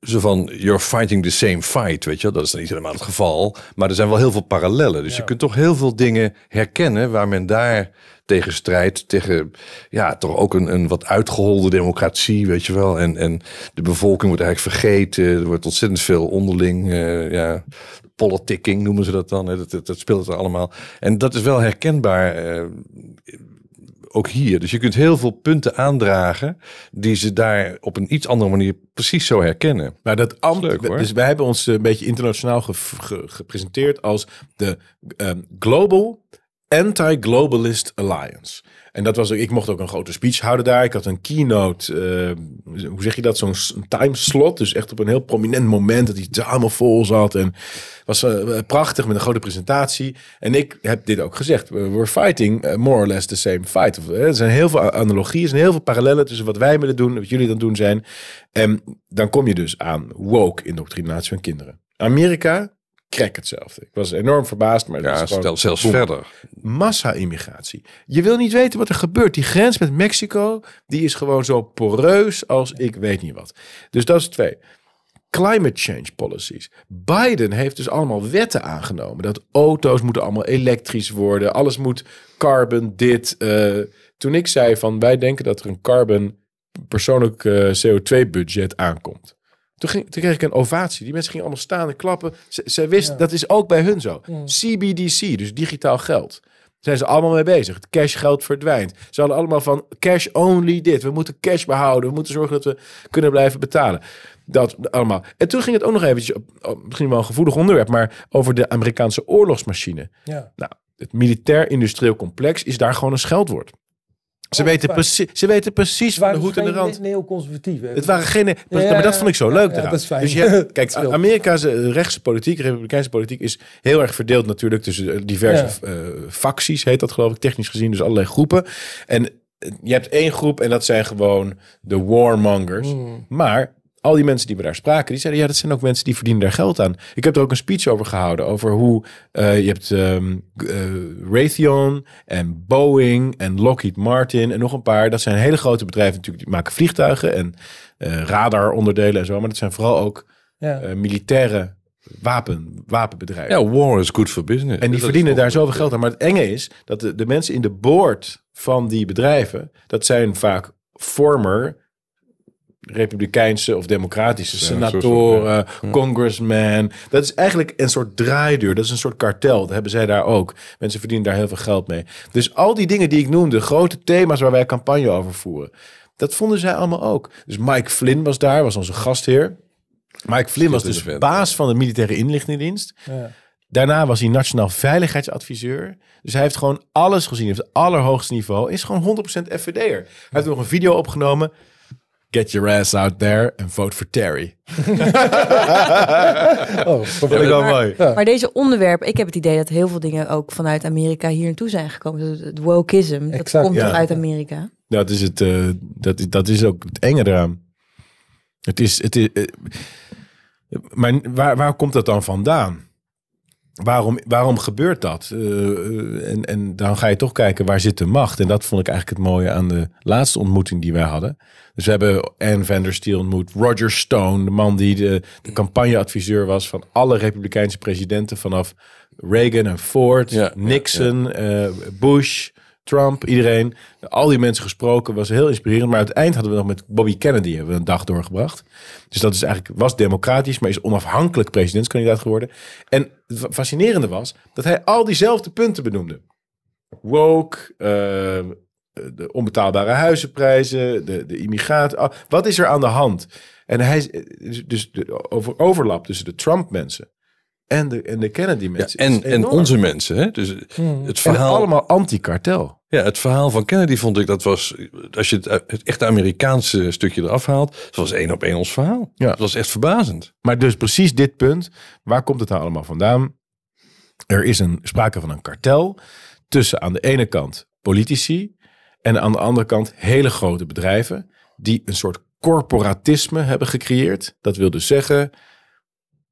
Zo van, you're fighting the same fight, weet je. Dat is dan niet helemaal het geval. Maar er zijn wel heel veel parallellen. Dus je kunt toch heel veel dingen herkennen waar men daar tegen strijdt. Tegen, ja, toch ook een, een wat uitgeholde democratie, weet je wel. En, en de bevolking wordt eigenlijk vergeten. Er wordt ontzettend veel onderling, eh, ja, politicking noemen ze dat dan. Hè. Dat, dat, dat speelt er allemaal. En dat is wel herkenbaar eh, ook hier. Dus je kunt heel veel punten aandragen die ze daar op een iets andere manier precies zo herkennen. Maar dat ambt, Leuk, hoor. dus wij hebben ons een beetje internationaal ge- ge- gepresenteerd als de ehm, Global Anti-Globalist Alliance. En dat was ook, ik mocht ook een grote speech houden daar. Ik had een keynote, eh, hoe zeg je dat, zo'n timeslot. Dus echt op een heel prominent moment dat die zaal vol zat. En was eh, prachtig met een grote presentatie. En ik heb dit ook gezegd. We- We're fighting eh, more or less the same fight. Er zijn heel veel analogieën, er zijn heel veel parallellen tussen wat wij willen doen en wat jullie dan doen zijn. En dan kom je dus aan woke indoctrinatie van kinderen. Amerika, krek hetzelfde. Ik was enorm verbaasd, maar dat Ja, stel zelfs verder. Massa-immigratie. Je wil niet weten wat er gebeurt. Die grens met Mexico, die is gewoon zo poreus als ik weet niet wat. Dus dat is twee. Climate change policies. Biden heeft dus allemaal wetten aangenomen. Dat auto's moeten allemaal elektrisch worden. Alles moet carbon dit. eh. toen ik zei van wij denken dat er een carbon persoonlijk eh, CO2-budget aankomt. Toen, ging, toen kreeg ik een ovatie. Die mensen gingen allemaal staan en klappen. Ze, ze wisten, dat is ook bij hun zo. CBDC, dus digitaal geld. Zijn ze allemaal mee bezig. Het cashgeld verdwijnt. Ze hadden allemaal van cash only dit. We moeten cash behouden. We moeten zorgen dat we kunnen blijven betalen. Dat allemaal. En toen ging het ook nog eventjes, op misschien wel een gevoelig onderwerp, maar over de Amerikaanse oorlogsmachine. Ja. Nou, het militair-industrieel complex is daar gewoon een scheldwoord. Ze, Oh, weten, waar. precies, ze weten precies Ze van de hoed en de rand. ne- neoconservatief. hè? Het waren geen. maar- Ja, maar dat vond ik zo leuk ja, dat is fijn. Dus je hebt- *laughs* kijk. Amerika's eh, rechtse politiek, republikeinse politiek is heel erg verdeeld natuurlijk tussen eh, diverse eh, facties, heet dat geloof ik, technisch gezien, dus allerlei groepen. En je hebt één groep en dat zijn gewoon de warmongers. Hmm. Maar al die mensen die we daar spraken, die zeiden ja, dat zijn ook mensen die verdienen daar geld aan. Ik heb er ook een speech over gehouden over hoe eh, je hebt ehm, eh, Raytheon en Boeing en Lockheed Martin en nog een paar. Dat zijn hele grote bedrijven natuurlijk die maken vliegtuigen en eh, radaronderdelen en zo, maar dat zijn vooral ook Ja. militaire wapen, wapenbedrijven. Ja, war is good for business. En die Dat verdienen daar zoveel geld aan. Maar het enge is dat de, de mensen in de board van die bedrijven, dat zijn vaak former republikeinse of democratische Ja, senatoren, zo, ja. congressmen. Dat is eigenlijk een soort draaideur. Dat is een soort kartel. Dat hebben zij daar ook. Mensen verdienen daar heel veel geld mee. Dus al die dingen die ik noemde, grote thema's waar wij campagne over voeren, dat vonden zij allemaal ook. Dus Mike Flynn was daar, was onze gastheer. Mike Flynn was dus baas van de militaire inlichtingendienst. Ja. Daarna was hij nationaal veiligheidsadviseur. Dus hij heeft gewoon alles gezien. Op het allerhoogste niveau. Is gewoon 100% FVD'er. Hij heeft nog een video opgenomen. Get your ass out there and vote for Terry. *laughs* Oh, Dat vind ik wel mooi. Maar deze onderwerpen, ik heb het idee dat heel veel dingen ook vanuit Amerika hier naartoe zijn gekomen. Dus Het wokeism, dat Exact, komt ja. uit Amerika. Dat is, het, eh, dat, is- dat is ook het enge eraan. Het is... Het is eh, maar waar, waar komt dat dan vandaan? Waarom, waarom gebeurt dat? Eh, eh, en, en dan ga je toch kijken waar zit de macht. En dat vond ik eigenlijk het mooie aan de laatste ontmoeting die wij hadden. Dus we hebben Anne van der Steel ontmoet. Roger Stone, de man die de, de campagneadviseur was van alle republikeinse presidenten vanaf Reagan en Ford, Ja, ja, Nixon, eh, Bush, Trump, iedereen. Al die mensen gesproken, was heel inspirerend. Maar uiteindelijk hadden we nog met Bobby Kennedy hebben we een dag doorgebracht. Dus dat is eigenlijk, was democratisch, maar is onafhankelijk presidentskandidaat geworden. En het fa- fascinerende was dat hij al diezelfde punten benoemde. Woke, eh, de onbetaalbare huizenprijzen, de, de immigratie. Wat is er aan de hand? En hij, dus- dus de over, overlap tussen de Trump-mensen en de, en de Kennedy Ja, mensen. en, en onze mensen. Hè? Dus Hmm. het En verhaal, allemaal anti-kartel. ja, het verhaal van Kennedy vond ik, dat was, als je het, het echte Amerikaanse stukje eraf haalt, het was één op één ons verhaal. Ja. Het was echt verbazend. Maar dus precies dit punt, waar komt het nou allemaal vandaan? Er is een sprake van een kartel tussen aan de ene kant politici en aan de andere kant hele grote bedrijven die een soort corporatisme hebben gecreëerd. Dat wil dus zeggen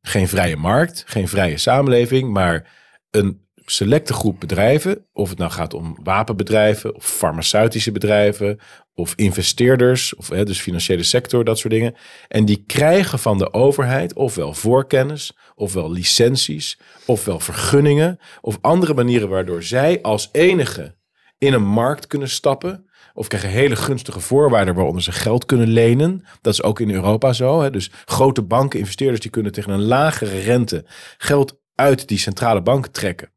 geen vrije markt, geen vrije samenleving, maar een selecte groep bedrijven, of het nou gaat om wapenbedrijven of farmaceutische bedrijven of investeerders, of hè, dus financiële sector, dat soort dingen. En die krijgen van de overheid ofwel voorkennis, ofwel licenties, ofwel vergunningen, of andere manieren waardoor zij als enige in een markt kunnen stappen. Of krijgen hele gunstige voorwaarden waaronder ze geld kunnen lenen. Dat is ook in Europa zo. Hè? Dus grote banken, investeerders, die kunnen tegen een lagere rente geld uit die centrale bank trekken.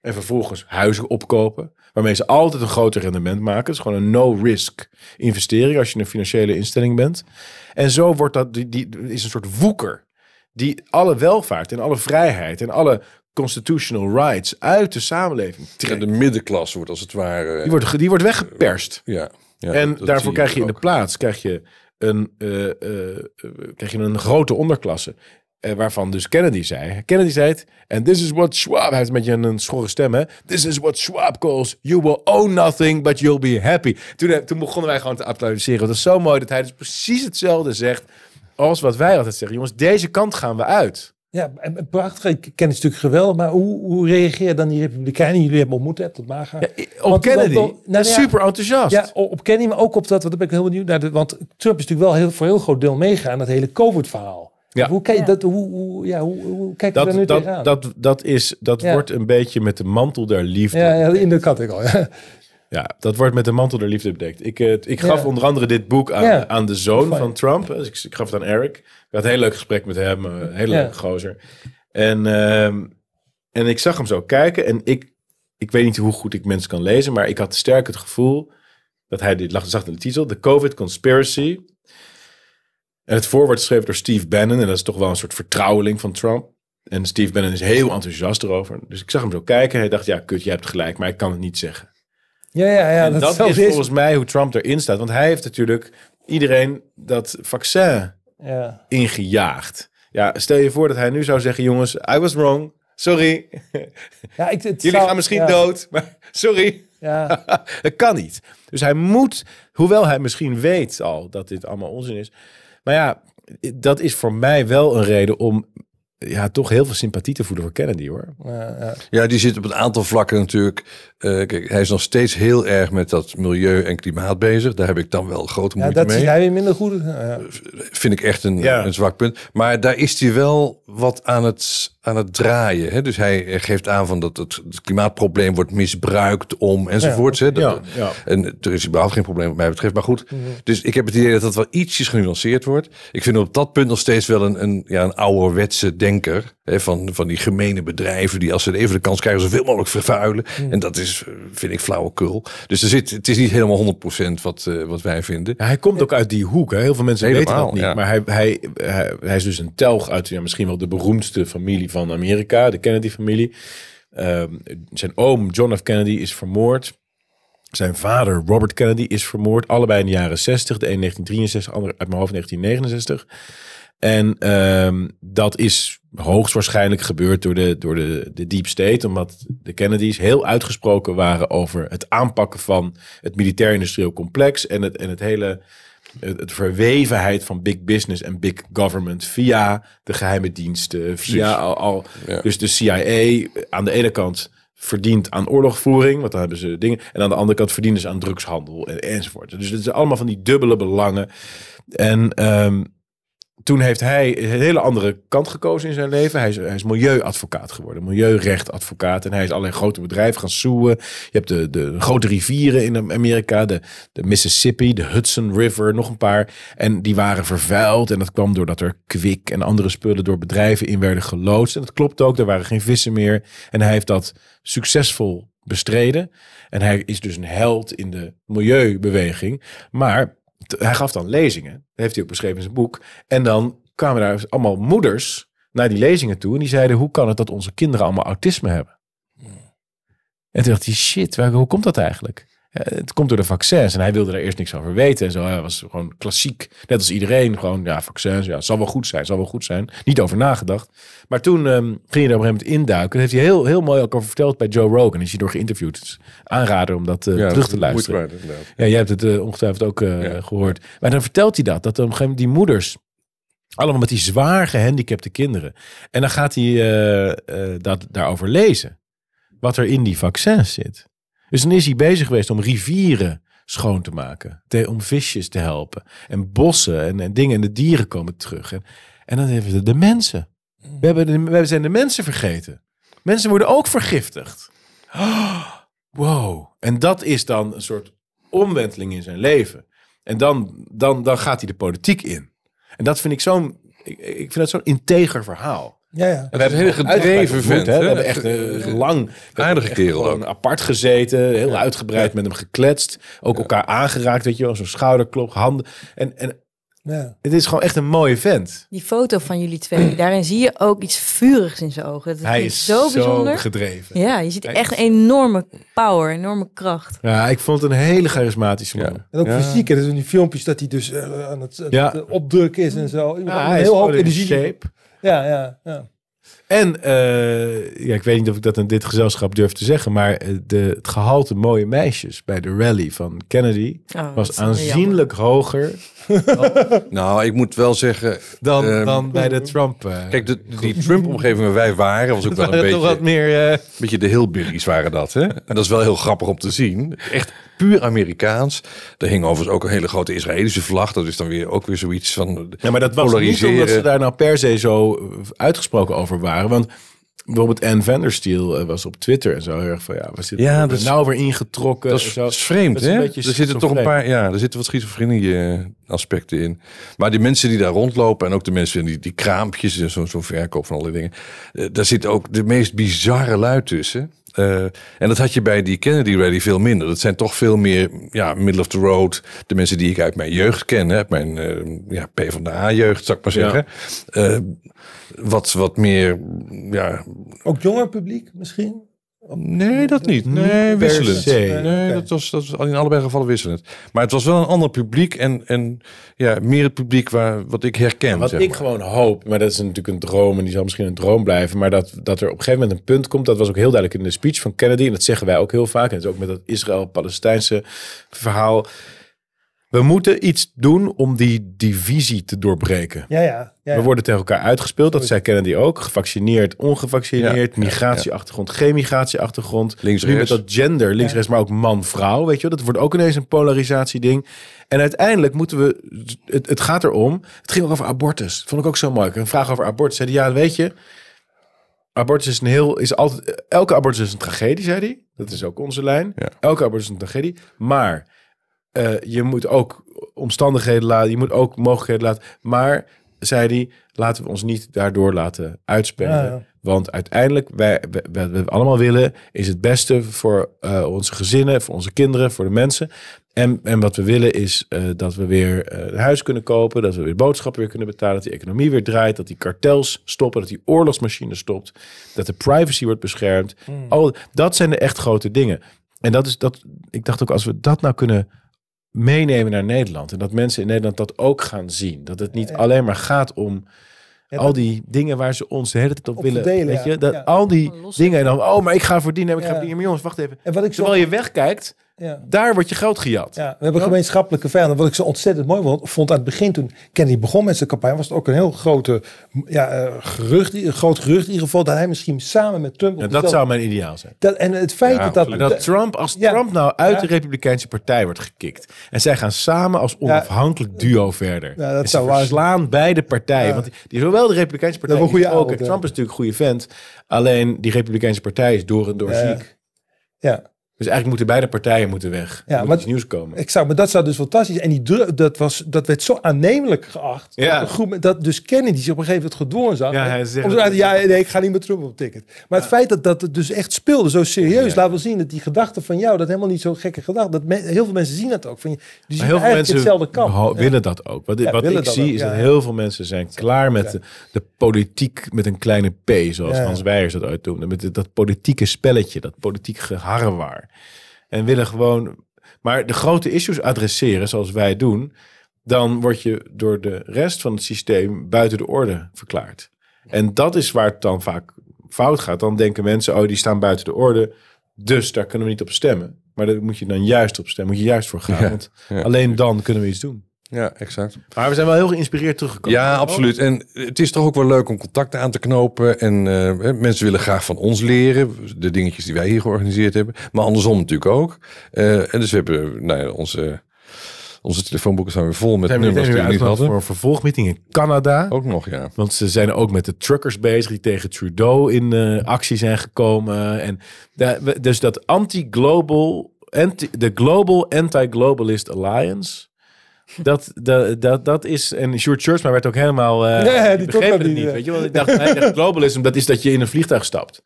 En vervolgens huizen opkopen. Waarmee ze altijd een groter rendement maken. Het is gewoon een no-risk investering als je een financiële instelling bent. En zo wordt dat, die, die is een soort woeker. Die alle welvaart en alle vrijheid en alle constitutional rights uit de samenleving trekt. de middenklasse wordt als het ware. Die wordt, die wordt weggeperst. ja, ja, en daarvoor krijg je in de plaats krijg je een, eh, eh, eh, krijg je een grote onderklasse. eh, waarvan dus Kennedy zei. Kennedy zei het. En this is what Schwab... Hij heeft een beetje een schorre stem, hè. This is what Schwab calls... You will own nothing, but you'll be happy. Toen, eh, toen begonnen wij gewoon te applaudisseren. Dat is zo mooi dat hij dus precies hetzelfde zegt... als wat wij altijd zeggen. Jongens, deze kant gaan we uit. Ja, en- prachtig. Ik ken het natuurlijk geweldig. Maar hoe, hoe reageren dan die Republikeinen? Jullie hebben ontmoet, hè, tot Maga. Ja, op Want- Kennedy. want- nou ja, super enthousiast. Ja, op Kennedy, maar ook op dat, wat daar ben ik heel benieuwd naar. de- Want Trump is natuurlijk wel heel, voor een heel groot deel meegaan, dat hele COVID-verhaal. Ja. Hoe, kijk, je Ja. dat, hoe, hoe, ja, hoe, hoe kijk je daar nu dat, tegenaan? dat, dat, dat, is, dat Ja. wordt een beetje met de mantel der liefde. ja, ja, in de categorie. Ja. Ja, dat wordt met de mantel der liefde bedekt. Ik, eh, ik gaf Ja. onder andere dit boek aan, Ja. aan de zoon van Trump. Dus ik, ik gaf het aan Eric. Ik had een heel leuk gesprek met hem. eh, Een hele Ja. leuke gozer. En, ehm, en ik zag hem zo kijken. En ik, ik weet niet hoe goed ik mensen kan lezen. Maar ik had sterk het gevoel dat hij dit lag, zag in de titel. The COVID Conspiracy. En het voorwoord is geschreven door Steve Bannon. En dat is toch wel een soort vertrouweling van Trump. En Steve Bannon is heel enthousiast erover. Dus ik zag hem zo kijken. Hij dacht, ja, kut, je hebt gelijk. Maar ik kan het niet zeggen. Ja, ja, ja. En dat, is volgens mij hoe Trump erin staat. Want hij heeft natuurlijk iedereen dat vaccin Ja. ingejaagd. Ja, stel je voor dat hij nu zou zeggen, jongens, I was wrong. Sorry. Ja, ik, Jullie zou- gaan misschien ja, dood, maar sorry. Ja, *laughs* dat kan niet. Dus hij moet, hoewel hij misschien weet al dat dit allemaal onzin is. Maar ja, dat is voor mij wel een reden om ja, toch heel veel sympathie te voeden voor Kennedy hoor. ja, ja. Ja, die zit op een aantal vlakken natuurlijk. eh, kijk, hij is nog steeds heel erg met dat milieu en klimaat bezig. Daar heb ik dan wel grote ja moeite dat mee. is hij weer minder goed. Ja. Vind ik echt een, Ja. een zwak punt. Maar daar is hij wel wat aan het, aan het draaien. Hè? Dus hij geeft aan van dat het, het klimaatprobleem wordt misbruikt om enzovoorts. hè? Dat- Ja, ja. En er is überhaupt geen probleem wat mij betreft. Maar goed, dus ik heb het idee dat dat wel ietsjes genuanceerd wordt. Ik vind op dat punt nog steeds wel een, een, ja, een ouderwetse denker. Hè, van, van die gemene bedrijven die als ze even de kans krijgen zoveel mogelijk vervuilen. En dat is, eh, vind ik, flauwekul. Dus er zit, het is niet helemaal 100% wat, eh, wat wij vinden. Ja, hij komt ook uit die hoek. Hè. Heel veel mensen Helemaal, weten dat niet. ja. Maar hij, hij, hij, hij is dus een telg uit ja, misschien wel de beroemdste familie van Amerika. De Kennedy-familie. Ehm, zijn oom John F. Kennedy is vermoord. Zijn vader Robert Kennedy is vermoord. Allebei in de jaren 60. De een 1963, de ander uit mijn hoofd 1969. En ehm, dat is hoogstwaarschijnlijk gebeurd door de, door de, de Deep State. Omdat de Kennedys heel uitgesproken waren over het aanpakken van het militair-industrieel complex. En het, en het hele het, het verwevenheid van big business en big government via de geheime diensten, via al, al Ja. dus de CIA aan de ene kant verdient aan oorlogvoering, want dan hebben ze dingen, en aan de andere kant verdienen ze aan drugshandel en, enzovoort. Dus het is allemaal van die dubbele belangen. En ehm, toen heeft hij een hele andere kant gekozen in zijn leven. Hij is, milieuadvocaat geworden, milieurechtadvocaat. En hij is allerlei grote bedrijven gaan soeën. Je hebt de, de grote rivieren in Amerika, de, de Mississippi, de Hudson River, nog een paar. En die waren vervuild. En dat kwam doordat er kwik en andere spullen door bedrijven in werden geloodst. En dat klopt ook, er waren geen vissen meer. En hij heeft dat succesvol bestreden. En hij is dus een held in de milieubeweging. Maar hij gaf dan lezingen. Dat heeft hij ook beschreven in zijn boek. En dan kwamen daar allemaal moeders naar die lezingen toe. En die zeiden, hoe kan het dat onze kinderen allemaal autisme hebben? En toen dacht hij, shit, hoe komt dat eigenlijk? Ja, het komt door de vaccins. En hij wilde daar eerst niks over weten. En zo, hij was gewoon klassiek. Net als iedereen. Gewoon, ja, vaccins, ja, zal wel goed zijn, zal wel goed zijn. Niet over nagedacht. Maar toen ehm, ging je er op een gegeven moment induiken. Dat heeft hij heel, heel mooi ook over verteld bij Joe Rogan. Is hij door geïnterviewd. Dus aanrader om dat eh, Ja, terug te luisteren. Ja, jij hebt het eh, ongetwijfeld ook eh, Ja. gehoord. Maar dan vertelt hij dat. Dat op een gegeven moment die moeders... Allemaal met die zwaar gehandicapte kinderen. En dan gaat hij eh, eh, dat, daarover lezen. Wat er in die vaccins zit. Dus dan is hij bezig geweest om rivieren schoon te maken. te- om visjes te helpen. En bossen en, en dingen. En de dieren komen terug. En, dan hebben we de mensen. We, hebben de, we zijn de mensen vergeten. Mensen worden ook vergiftigd. *gasps* Wow. En dat is dan een soort omwenteling in zijn leven. En dan, dan, dan gaat hij de politiek in. En dat vind ik zo'n... Ik, ik vind dat zo'n integer verhaal. Ja, ja. Het is een hele gedreven vent. hè. We hebben echt eh, lang... Aardige kerel ook. apart gezeten. Heel uitgebreid met hem gekletst. Ook elkaar aangeraakt, weet je wel. Zo'n schouderklop, handen. En, en ja. het is gewoon echt een mooie vent. Die foto van jullie twee, *clears throat* daarin zie je ook iets vurigs in zijn ogen. Dat Hij is zo zo bijzonder. gedreven. Ja, je ziet Hij echt is- een enorme power, enorme kracht. Ja, ik vond het een hele charismatische man. Ja. En ook Ja. fysiek, dat is in die filmpjes dat hij dus eh, aan het, Ja. het, eh, opdrukken is en zo. Iemand Ja, hij heel gewoon in energie. shape. Ja, ja, ja. En eh, ja, ik weet niet of ik dat in dit gezelschap durf te zeggen, maar eh, de, het gehalte mooie meisjes bij de rally van Kennedy Oh, was aanzienlijk hoger *laughs* Nou, ik moet wel zeggen... dan, Ehm, dan bij de Trump. eh. Kijk, de, die Trump-omgeving waar wij waren... was ook wel een *laughs* beetje... wat meer. eh, beetje de hillbillies waren dat, hè? En dat is wel heel grappig om te zien. Echt puur Amerikaans. Er hing overigens ook een hele grote Israëlische vlag. Dat is dan weer ook weer zoiets van... ja, maar dat was niet omdat ze daar nou per se zo uitgesproken over waren. Want bijvoorbeeld Anne Vandersteel eh, was op Twitter en zo heel erg van ja, we zitten Ja, dat is- nou weer ingetrokken. Dat is, zo. dat is vreemd, hè? Er zitten toch een paar, ja, er zitten wat schizofrenie eh, aspecten in. Maar die mensen die daar rondlopen en ook de mensen die, die kraampjes en zo'n zo'n verkoop van alle dingen, eh, daar zit ook de meest bizarre lui tussen. Eh, en dat had je bij die Kennedy Rally veel minder. Dat zijn toch veel meer ja, middle of the road. De mensen die ik uit mijn jeugd ken, hè, uit mijn eh ja, PvdA-jeugd, zou ik maar Ja. zeggen. Eh, wat, wat meer, ja, Ook jonger publiek misschien? Nee, dat niet. Nee, wisselend. se. Nee, dat, was, dat was in allebei gevallen wisselend. Maar het was wel een ander publiek en, en ja, meer het publiek waar, wat ik herken. Wat zeg ik maar. gewoon hoop, maar dat is natuurlijk een droom en die zal misschien een droom blijven, maar dat, dat er op een gegeven moment een punt komt, dat was ook heel duidelijk in de speech van Kennedy en dat zeggen wij ook heel vaak en dat is ook met dat Israël-Palestijnse verhaal. We moeten iets doen om die divisie te doorbreken. Ja, ja. ja, We worden tegen elkaar uitgespeeld, dat zei Kennedy ook. Gevaccineerd, ongevaccineerd, Ja, ja, migratieachtergrond, geen migratieachtergrond. Links, nu met dat gender, links, rechts, maar ook man-vrouw, weet je wel. Dat wordt ook ineens een polarisatieding. En uiteindelijk moeten we, het, het gaat erom, het ging ook over abortus. Vond ik ook zo mooi. Ik een vraag over abortus. Zei hij, ja, weet je, abortus is een heel, is altijd, elke abortus is een tragedie, zei hij. Dat is ook onze lijn. Ja. Elke abortus is een tragedie. Maar eh, je moet ook omstandigheden laten, je moet ook mogelijkheden laten. Maar, zei hij, laten we ons niet daardoor laten uitspelen. Ja, ja. Want uiteindelijk, wij, wat we allemaal willen, is het beste voor eh, onze gezinnen, voor onze kinderen, voor de mensen. En, en wat we willen is eh, dat we weer een huis kunnen kopen, dat we weer boodschappen weer kunnen betalen, dat die economie weer draait, dat die kartels stoppen, dat die oorlogsmachine stopt, dat de privacy wordt beschermd. Al, dat zijn de echt grote dingen. En dat is dat, ik dacht ook, als we dat nou kunnen meenemen naar Nederland en dat mensen in Nederland dat ook gaan zien, dat het niet alleen maar gaat om Ja, al die dingen waar ze ons de hele tijd op, Op willen. verdelen, weet ja. je? Dat, Ja. Al die dingen. En dan, oh, maar ik ga voor die nemen, ik ga Ja. voor die nemen. Maar jongens, wacht even. En wat ik zo, Terwijl je wegkijkt, ja. daar wordt je geld gejat. Ja, we hebben gemeenschappelijke vijanden. Wat ik zo ontzettend mooi vond, vond aan het begin toen Kennedy begon met zijn campagne, was het ook een heel grote ja, eh, gerucht, een groot gerucht in ieder geval, dat hij misschien samen met Trump... En dat zou mijn ideaal zijn. dat, en het feit Ja, dat, dat, Trump, als Ja. Trump nou uit Ja. de Republikeinse partij wordt gekikt. En zij gaan samen als onafhankelijk duo verder. Ja, dat zou waar verslaan beide partijen. Ja. Want die, zowel de Republikeinse partij... Dat goede ook-. Trump is natuurlijk een goede vent. Alleen die Republikeinse partij is door en door Ja. ziek. ja, Dus eigenlijk moeten beide partijen moeten weg. Ja, Ja, maar- iets nieuws komen. Exact, maar dat zou dus fantastisch. En die druk, dat, was, dat werd zo aannemelijk geacht. Ja. Een groep, met- dat dus Kennedy zich op een gegeven moment gedwongen zag. Ja, hij zegt om ja, nee, ik ga niet met Trump op ticket. Maar het feit dat, dat het dus echt speelde, zo serieus, laat wel zien dat die gedachte van jou, dat helemaal niet zo gekke gedachte. Dat heel veel mensen zien dat ook. Van, die Maar heel veel mensen hetzelfde kamp. Ja. willen dat ook. Wat, Ja, wat ik zie ook, is ja, dat ja. heel veel mensen zijn klaar met Ja. de, de politiek met een kleine p, zoals Ja. Hans Weijers dat ooit noemde. Met dat politieke spelletje, dat politiek geharrewaar. En willen gewoon... Maar de grote issues adresseren, zoals wij doen... dan word je door de rest van het systeem buiten de orde verklaard. En dat is waar het dan vaak fout gaat. Dan denken mensen, oh, die staan buiten de orde... dus daar kunnen we niet op stemmen. Maar daar moet je dan juist op stemmen. Moet je juist voor gaan. Ja, want ja. alleen dan kunnen we iets doen. Ja, exact. Maar we zijn wel heel geïnspireerd teruggekomen. Ja, absoluut. En het is toch ook wel leuk om contacten aan te knopen. En eh, mensen willen graag van ons leren. De dingetjes die wij hier georganiseerd hebben. Maar andersom natuurlijk ook. Eh, en dus we hebben nou ja, onze, onze telefoonboeken staan weer vol met We zijn nummers die we niet uit voor hadden. een vervolgmeeting in Canada. Ook nog, ja. Want ze zijn ook met de truckers bezig die tegen Trudeau in eh, actie zijn gekomen. En dus dat anti-global, anti, de Global Anti-Globalist Alliance. Dat, dat, dat, dat is, en Sjoerd Schuurtsma werd ook helemaal, eh Nee, die begreep het niet. Weet je wel? Ik dacht, dacht, globalism, dat is dat je in een vliegtuig stapt.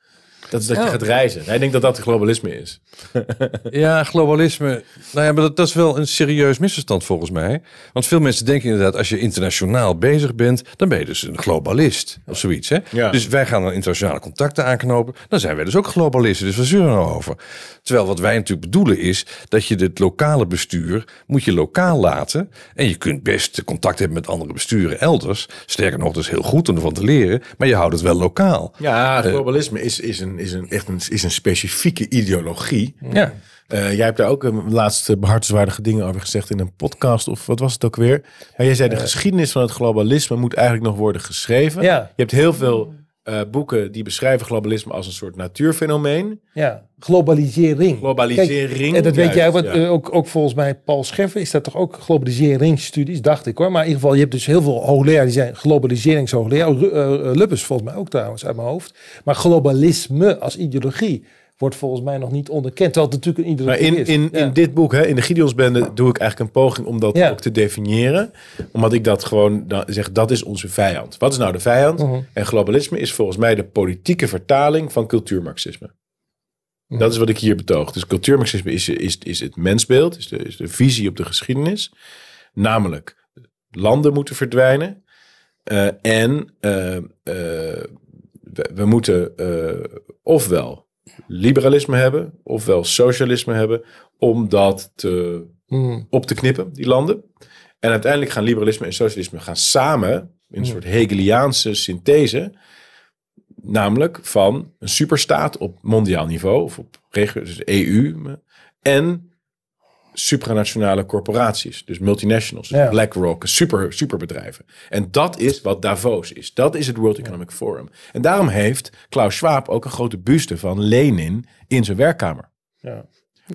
Dat is dat je Oh. gaat reizen. Hij denkt dat dat globalisme is. *laughs* Ja, globalisme. Nou ja, maar dat, dat is wel een serieus misverstand volgens mij. Want veel mensen denken inderdaad, als je internationaal bezig bent, dan ben je dus een globalist of zoiets. Hè? Ja. Dus wij gaan dan internationale contacten aanknopen. Dan zijn wij dus ook globalisten. Dus waar zullen we nou over? Terwijl wat wij natuurlijk bedoelen is dat je het lokale bestuur moet je lokaal laten. En je kunt best contact hebben met andere besturen elders. Sterker nog, dat is heel goed om ervan te leren. Maar je houdt het wel lokaal. Ja, globalisme is, is, een, is, een, echt een, is een specifieke ideologie. Ja. Eh, jij hebt daar ook een laatste behartenswaardige dingen over gezegd in een podcast. Of wat was het ook weer? Maar jij zei de geschiedenis van het globalisme moet eigenlijk nog worden geschreven. Ja. Je hebt heel veel eh, boeken die beschrijven globalisme als een soort natuurfenomeen. Ja, globalisering. Globalisering, Kijk, en dat weet juist, jij, want ja. eh, ook, ook volgens mij Paul Scheffer is dat toch ook globaliseringsstudies, dacht ik hoor. Maar in ieder geval, je hebt dus heel veel hoogleraren die zijn globaliseringshoogleraar. Ru- eh, Lubbers volgens mij ook trouwens uit mijn hoofd. Maar globalisme als ideologie wordt volgens mij nog niet onderkend. Terwijl het natuurlijk een Maar ideologie in, is. in, Ja. in dit boek, hè, in de Gideonsbende, doe ik eigenlijk een poging om dat Ja. ook te definiëren. Omdat ik dat gewoon dan zeg, dat is onze vijand. Wat is nou de vijand? Mhm. En globalisme is volgens mij de politieke vertaling van cultuurmarxisme. Mhm. Dat is wat ik hier betoog. Dus cultuurmarxisme is, is, is het mensbeeld, is de, is de visie op de geschiedenis. Namelijk, landen moeten verdwijnen. Eh, en eh, eh, we, we moeten ofwel liberalisme hebben, ofwel socialisme hebben, om dat te, Mhm. op te knippen, die landen. En uiteindelijk gaan liberalisme en socialisme gaan samen in een soort Hegeliaanse synthese, namelijk van een superstaat op mondiaal niveau, of op regio, dus EU, en supranationale corporaties, dus multinationals, dus Ja. BlackRock, super, superbedrijven. En dat is wat Davos is. Dat is het World Economic Forum. En daarom heeft Klaus Schwab ook een grote buste van Lenin in zijn werkkamer. Ja.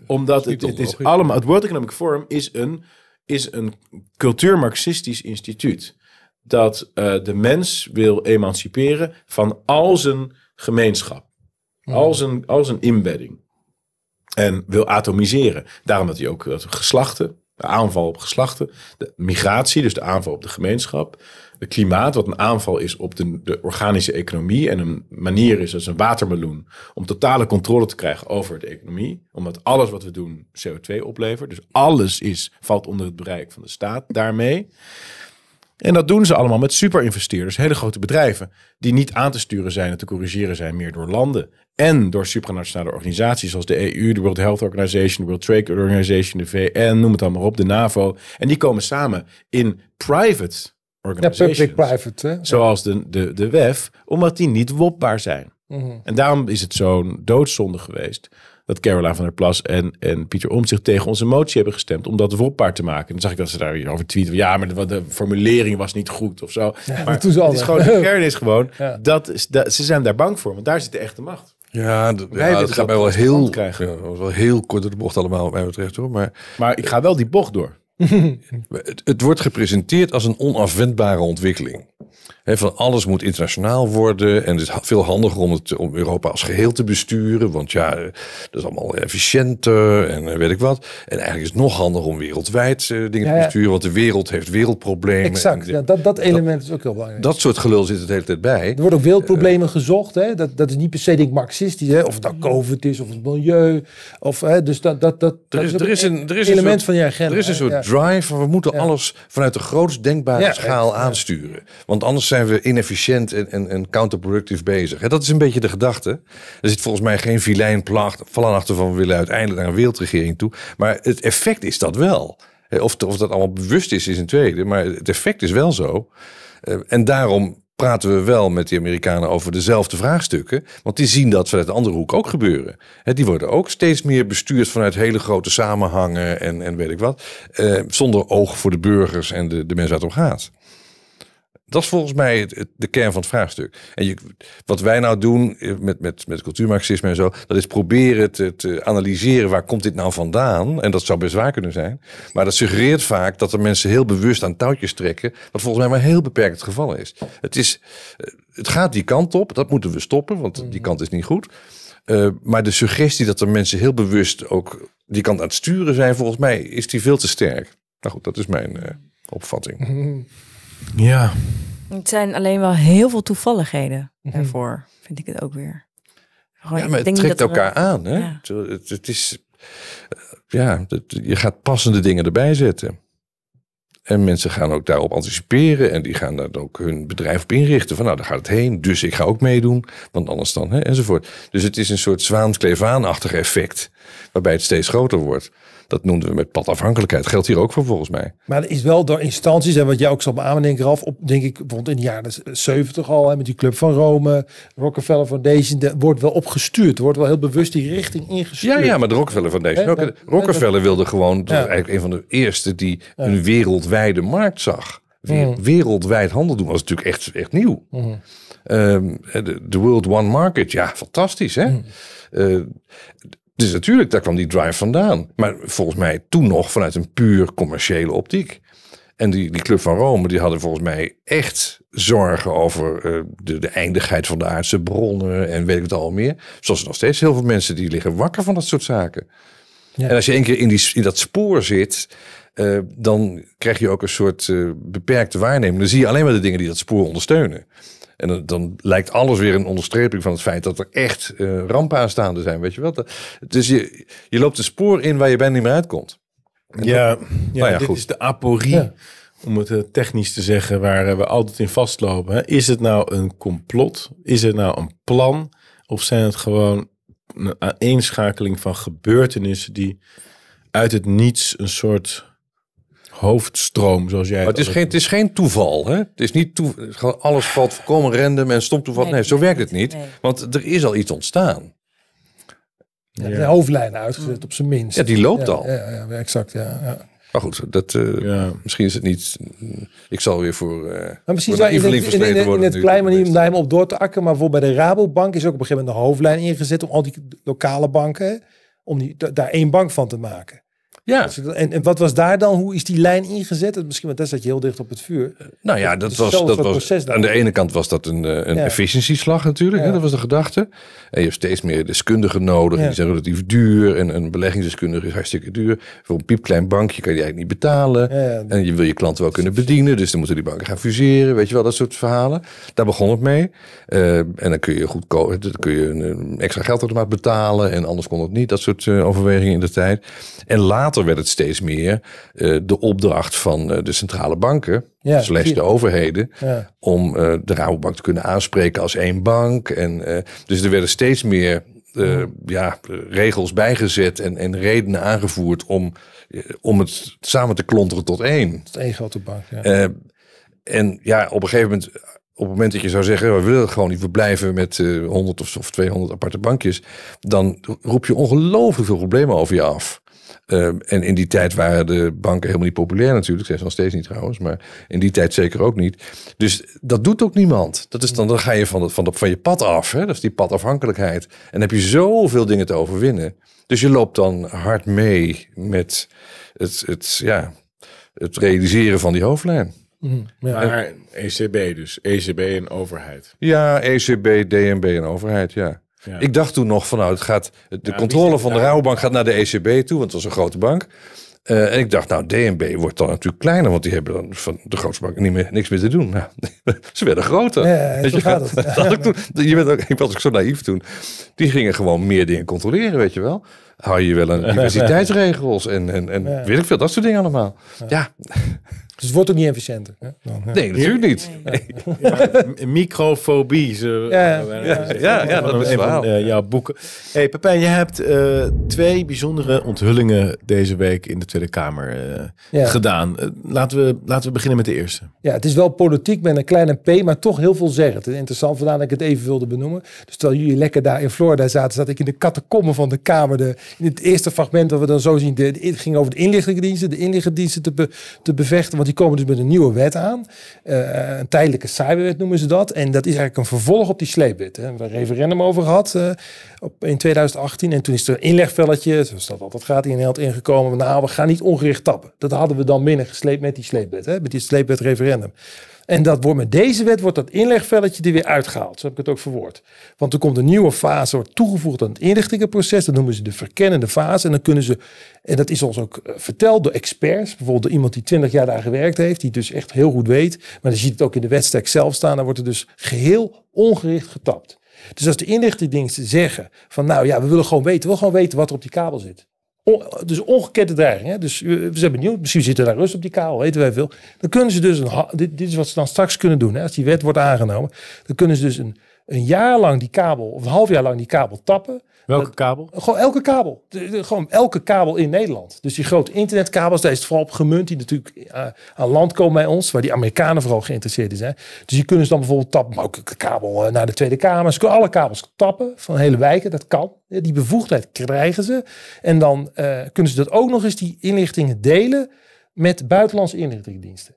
Omdat het, het is allemaal, het World Economic Forum is een, is een cultuur-marxistisch instituut. Dat eh, de mens wil emanciperen van al zijn gemeenschap. Al zijn, al zijn inbedding. En wil atomiseren. Daarom dat hij ook dat geslachten, de aanval op geslachten, de migratie, dus de aanval op de gemeenschap, het klimaat, wat een aanval is op de, de organische economie en een manier is als een watermeloen om totale controle te krijgen over de economie, omdat alles wat we doen CO2 oplevert. Dus alles is, valt onder het bereik van de staat daarmee. En dat doen ze allemaal met superinvesteerders, hele grote bedrijven, die niet aan te sturen zijn en te corrigeren zijn meer door landen en door supranationale organisaties zoals de EU, de World Health Organization, de World Trade Organization, de VN, noem het allemaal op, de NAVO. En die komen samen in private Ja, organizations, public-private. hè? zoals de, de, de WEF, omdat die niet wopbaar zijn. Mhm. En daarom is het zo'n doodzonde geweest dat Caroline van der Plas en, en Pieter Omtzigt tegen onze motie hebben gestemd om dat wopbaar te maken. En dan zag ik dat ze daar weer over tweeten. Ja, maar de, de formulering was niet goed of zo. maar dat het is gewoon, de *laughs* kern is gewoon, Ja. dat is, dat, ze zijn daar bang voor, want daar zit de echte macht. Ja, d- Wij ja willen het gaat dat mij wel heel, krijgen. ja, dat was wel heel kort door de bocht allemaal wat mij betreft hoor. Maar Maar ik ga wel die bocht door. *laughs* het, het wordt gepresenteerd als een onafwendbare ontwikkeling. He, van alles moet internationaal worden. En het is veel handiger om, het, om Europa als geheel te besturen. Want ja, dat is allemaal efficiënter en eh, weet ik wat. En eigenlijk is het nog handiger om wereldwijd uh, dingen Ja, te besturen. Want de wereld heeft wereldproblemen. Exact, En ja, dat, dat element is ook heel belangrijk. dat soort gelul zit er de hele tijd bij. Er worden ook wereldproblemen gezocht. Hè? Dat, dat is niet per se denk ik, marxistisch. Hè? Of het nou COVID is of het milieu. Of, hè? Dus dat, dat, dat, Er is, er is een, er is een element soort, van je agenda. Er is een soort. Drive van we moeten alles vanuit de grootst denkbare schaal aansturen. Want anders zijn we inefficiënt en, en, en counterproductief bezig. Dat is een beetje de gedachte. Er zit volgens mij geen vilijn placht vallen achter van we willen uiteindelijk naar een wereldregering toe. Maar het effect is dat wel. Of, of dat allemaal bewust is, is een tweede. Maar het effect is wel zo. Eh, En daarom praten we wel met die Amerikanen over dezelfde vraagstukken. Want die zien dat vanuit de andere hoek ook gebeuren. Die worden ook steeds meer bestuurd vanuit hele grote samenhangen en, en weet ik wat. Eh, zonder oog voor de burgers en de, de mensen waar het om gaat. Dat is volgens mij het, het- de kern van het vraagstuk. En je, wat wij nou doen eh, met, met, met cultuurmarxisme en zo, dat is proberen te, te analyseren waar komt dit nou vandaan. En dat zou best waar kunnen zijn. Maar dat suggereert vaak dat er mensen heel bewust aan touwtjes trekken, wat volgens mij maar heel beperkt het geval is. Het, is, eh, het gaat die kant op, dat moeten we stoppen, want die kant is niet goed. Eh, maar de suggestie dat er mensen heel bewust ook die kant aan het sturen zijn, volgens mij is die veel te sterk. Nou goed, dat is mijn opvatting. Ja. Het zijn alleen wel heel veel toevalligheden daarvoor, vind ik het ook weer. Gewoon, Ja, maar het trekt er- elkaar aan. Hè? Ja. Het, het is, eh, ja, het- je gaat passende dingen erbij zetten. En mensen gaan ook daarop anticiperen. En die gaan daar ook hun bedrijf op inrichten. Van nou, daar gaat het heen. Dus ik ga ook meedoen. Want anders dan, hè, enzovoort. Dus het is een soort zwaankleefaan-achtig effect. Waarbij het steeds groter wordt. Dat noemden we met padafhankelijkheid. Geldt hier ook voor volgens mij. Maar er is wel door instanties, en wat jij ook zal beamen, denk Ralf, op, denk ik, bijvoorbeeld in de jaren 70 al, hè, met die Club van Rome, Rockefeller Foundation, er wordt wel opgestuurd. Er wordt wel heel bewust die richting ingestuurd. Ja, ja, maar de Rockefeller Foundation. Dat- Rockefeller wilde gewoon, Ja. eigenlijk een van de eerste die een wereldwijde markt zag. Mm. Wereldwijd handel doen was natuurlijk echt, echt nieuw. Ehm, de, de World One Market, ja, fantastisch hè. Mm. Eh, dus natuurlijk, daar kwam die drive vandaan. Maar volgens mij toen nog vanuit een puur commerciële optiek. En die, die Club van Rome, die hadden volgens mij echt zorgen over eh, de, de eindigheid van de aardse bronnen en weet ik het al meer. Zoals er nog steeds heel veel mensen die liggen wakker van dat soort zaken. Ja. En als je één keer in, die, in dat spoor zit, eh, dan krijg je ook een soort eh, beperkte waarneming. Dan zie je alleen maar de dingen die dat spoor ondersteunen. En dan, dan lijkt alles weer een onderstreping van het feit dat er echt eh, rampen aanstaande zijn. Weet je wel? Dus je, je loopt een spoor in waar je bijna niet meer uitkomt. Ja, ja, Nou ja, dit goed. is de aporie, Ja. om het eh, technisch te zeggen, waar eh, we altijd in vastlopen. hè. Is het nou een complot? Is het nou een plan? Of zijn het gewoon een aaneenschakeling van gebeurtenissen die uit het niets een soort hoofdstroom, zoals jij Maar het is, geen, het is geen toeval. Hè? Het is niet toe, gewoon alles valt volkomen random en stom toeval. Nee, Nee, zo nee, werkt het niet. nee. Want er is al iets ontstaan. Ja, de hoofdlijnen uitgezet op zijn minst. Ja, die loopt Ja, al. Ja, ja, ja, exact. Ja, ja. Maar goed, dat, eh, Ja. misschien is het niet... Ik zal weer voor... eh Maar misschien voor zou je in, in, in, in worden het klein manier om daar helemaal op door te akken. Maar bijvoorbeeld bij de Rabobank is ook op een gegeven moment de hoofdlijn ingezet om al die lokale banken, om die, da- daar één bank van te maken. Ja, Dus En, en wat was daar dan? Hoe is die lijn ingezet? Misschien, want daar zat je heel dicht op het vuur. nou ja, dat was, dat was aan de ene kant was dat een, eh, een Ja. efficiëntieslag natuurlijk. Hè? Dat was de gedachte. En je hebt steeds meer deskundigen nodig. Ja. Die zijn relatief duur. En een beleggingsdeskundige is hartstikke duur. Voor een piepklein bankje kan je eigenlijk niet betalen. En je wil je klanten wel kunnen bedienen. Dus dan moeten die banken gaan fuseren. Weet je wel, dat soort verhalen. Daar begon het mee. Eh, en dan kun je goedkoop, dan kun je een, extra geldautomaat betalen. En anders kon het niet. Dat soort eh, overwegingen in de tijd. En later werd het steeds meer eh, de opdracht van eh, de centrale banken. Ja, zie- de overheden. Ja. Om eh, de Rabobank te kunnen aanspreken als één bank. En, dus er werden steeds meer ja, regels bijgezet en, en redenen aangevoerd om, om het samen te klonteren tot één. Is één grote bank. Ja. En ja, op een gegeven moment, op het moment dat je zou zeggen, we willen het gewoon niet, we blijven met eh 100 of, of 200 aparte bankjes, dan roep je ongelooflijk veel problemen over je af. Eh, en in die tijd waren de banken helemaal niet populair natuurlijk. Zijn ze nog steeds niet trouwens, maar in die tijd zeker ook niet. Dus dat doet ook niemand. Dat is dan, dan ga je van, het, van, de, van je pad af. Hè? Dat is die padafhankelijkheid. En dan heb je zoveel dingen te overwinnen. Dus je loopt dan hard mee met het, het ja, het realiseren van die hoofdlijn. Mm, ja. Maar ECB dus. ECB en overheid. Ja, ECB, DNB en overheid, ja. Ja. Ik dacht toen nog van nou, het gaat, de controle van de? Rabobank gaat naar de ECB toe, want het was een grote bank. Eh, en ik dacht, nou, DNB wordt dan natuurlijk kleiner, want die hebben dan van de grootste bank niet meer, niks meer te doen. *laughs* Nou, ze werden groter. Ja, Weet zo je, gaat het. *laughs* dat ik, toen, je bent ook, ik was ook zo naïef toen. Die gingen gewoon meer dingen controleren, weet je wel. Hou je wel een *laughs* diversiteitsregels en, en, en Ja. weet ik veel, dat soort dingen allemaal. Ja, Dus het wordt ook niet efficiënter. hè, dan, ja. nee, natuurlijk niet. Ja, microfobie. Zo, Ja, ja, ja, ja, dat is een van waar. eh, jouw boeken. hey, Pepijn, je hebt eh, twee bijzondere onthullingen deze week in de Tweede Kamer eh, Ja. gedaan. Laten, we, laten we beginnen met de eerste. Ja, het is wel politiek met een kleine p, maar toch heel veel zeggen. Het is interessant, vandaar dat ik het even wilde benoemen. Dus terwijl jullie lekker daar in Florida zaten, zat ik in de catacomben van de Kamer. De, in het eerste fragment dat we dan zo zien, de, de- het ging over de inlichtingendiensten, de inlichtingendiensten te, be- te bevechten. Die komen dus met een nieuwe wet aan. Eh, een tijdelijke cyberwet noemen ze dat. En dat is eigenlijk een vervolg op die sleepwet. Hè. We hebben een referendum over gehad eh, op, in 2018. En toen is er een inlegvelletje, zoals dat altijd gaat, in Nederland ingekomen. Nou, we gaan niet ongericht tappen. Dat hadden we dan binnengesleept met die sleepwet, hè, met die sleepwet referendum. En dat wordt met deze wet wordt dat inlegvelletje er weer uitgehaald. Zo heb ik het ook verwoord. Want er komt een nieuwe fase, wordt toegevoegd aan het inrichtingenproces. Dat noemen ze de verkennende fase. En dan kunnen ze, en dat is ons ook eh, verteld door experts. Bijvoorbeeld door iemand die 20 jaar daar gewerkt heeft. Die dus echt heel goed weet. Maar dan ziet het ook in de wetstekst zelf staan. Dan wordt er dus geheel ongericht getapt. Dus als de inlichtingendiensten zeggen van nou ja, we willen gewoon weten. We willen gewoon weten wat er op die kabel zit. Dus ongekende dreiging. Hè? Dus we we zijn benieuwd. Misschien zit er daar rust op die kabel, weten wij veel. Dan kunnen ze dus een. Dit, dit is wat ze dan straks kunnen doen. Hè? Als die wet wordt aangenomen, dan kunnen ze dus een, een jaar lang die kabel, of een half jaar lang die kabel tappen. Welke kabel? Gewoon elke kabel. De- de- gewoon elke kabel in Nederland. Dus die grote internetkabels, daar is het vooral op gemunt. Die natuurlijk eh, aan land komen bij ons. Waar die Amerikanen vooral geïnteresseerd in zijn. Dus die kunnen ze dan bijvoorbeeld tappen. Maar ook de kabel eh, naar de Tweede Kamer. Ze kunnen alle kabels tappen van hele wijken. Dat kan. Die bevoegdheid krijgen ze. En dan eh, kunnen ze dat ook nog eens die inlichtingen delen met buitenlandse inlichtingendiensten.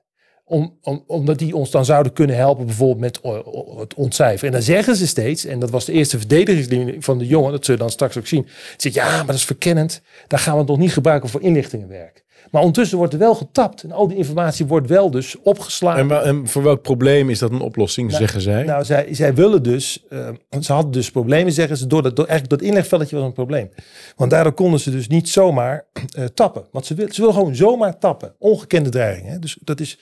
Om, om, omdat die ons dan zouden kunnen helpen, bijvoorbeeld met o- het ontcijferen. En dan zeggen ze steeds, en dat was de eerste verdedigingslinie van de jongen, dat zul je dan straks ook zien. Ze ja, maar dat is verkennend. Daar gaan we het nog niet gebruiken voor inlichtingenwerk. Maar ondertussen wordt er wel getapt. En al die informatie wordt wel dus opgeslagen. En, en voor welk probleem is dat een oplossing, zeggen zij? Nou, zij, zij willen dus, eh, ze hadden dus problemen, zeggen ze, door dat, door, eigenlijk dat inlegvelletje was een probleem. Want daardoor konden ze dus niet zomaar eh, tappen. Want ze willen, ze willen gewoon zomaar tappen. Ongekende dreiging. Hè? Dus dat is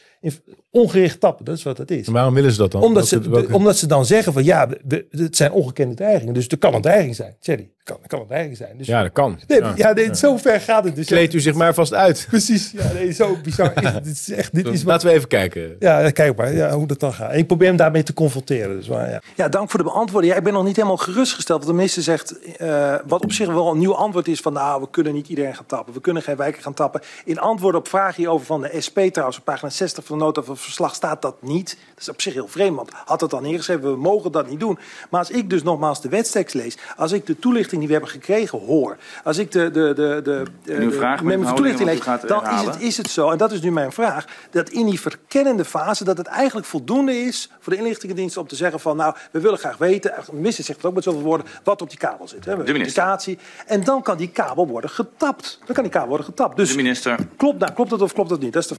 ongericht tappen, dat is wat het is. En waarom willen ze dat dan? Omdat ze, Welke- omdat ze dan zeggen van ja, we- het zijn ongekende dreigingen. Dus er kan een dreiging zijn. Het kan, het kan een dreiging zijn. Dus, Ja, dat kan. nee, Ja. ja, nee, zo ver gaat het dus. Kleed u zich maar vast uit. *laughs* Precies, ja, nee, zo bizar. is. Dit is echt, dit is wat, Laten we even kijken. ja, kijk maar ja, hoe dat dan gaat. En ik probeer hem daarmee te confronteren. Dus, maar, ja. Ja, dank voor de beantwoording. Ja, ik ben nog niet helemaal gerustgesteld. Want de minister zegt, eh, wat op zich wel een nieuw antwoord is... van nou, we kunnen niet iedereen gaan tappen. We kunnen geen wijken gaan tappen. In antwoord op vragen hierover van de SP trouwens... op pagina 60 van de nota van verslag staat dat niet. Dat is op zich heel vreemd, want had het dan neergeschreven... we mogen dat niet doen. Maar als ik dus nogmaals de wetstekst lees... als ik de toelichting die we hebben gekregen hoor... als ik de, de, de, de, de, uw vraag, de- de toelichting lees... dan is het, is het zo, en dat is nu mijn vraag... dat in die verkennende fase... dat het eigenlijk voldoende is voor de inlichtingendienst... om te zeggen van, nou, we willen graag weten... de minister zegt het ook met zoveel woorden... wat op die kabel zit. Hè? Minister. communicatie. En dan kan die kabel worden getapt. Dan kan die kabel worden getapt. Dus De minister. klopt, nou, klopt dat of klopt dat niet? Dat is de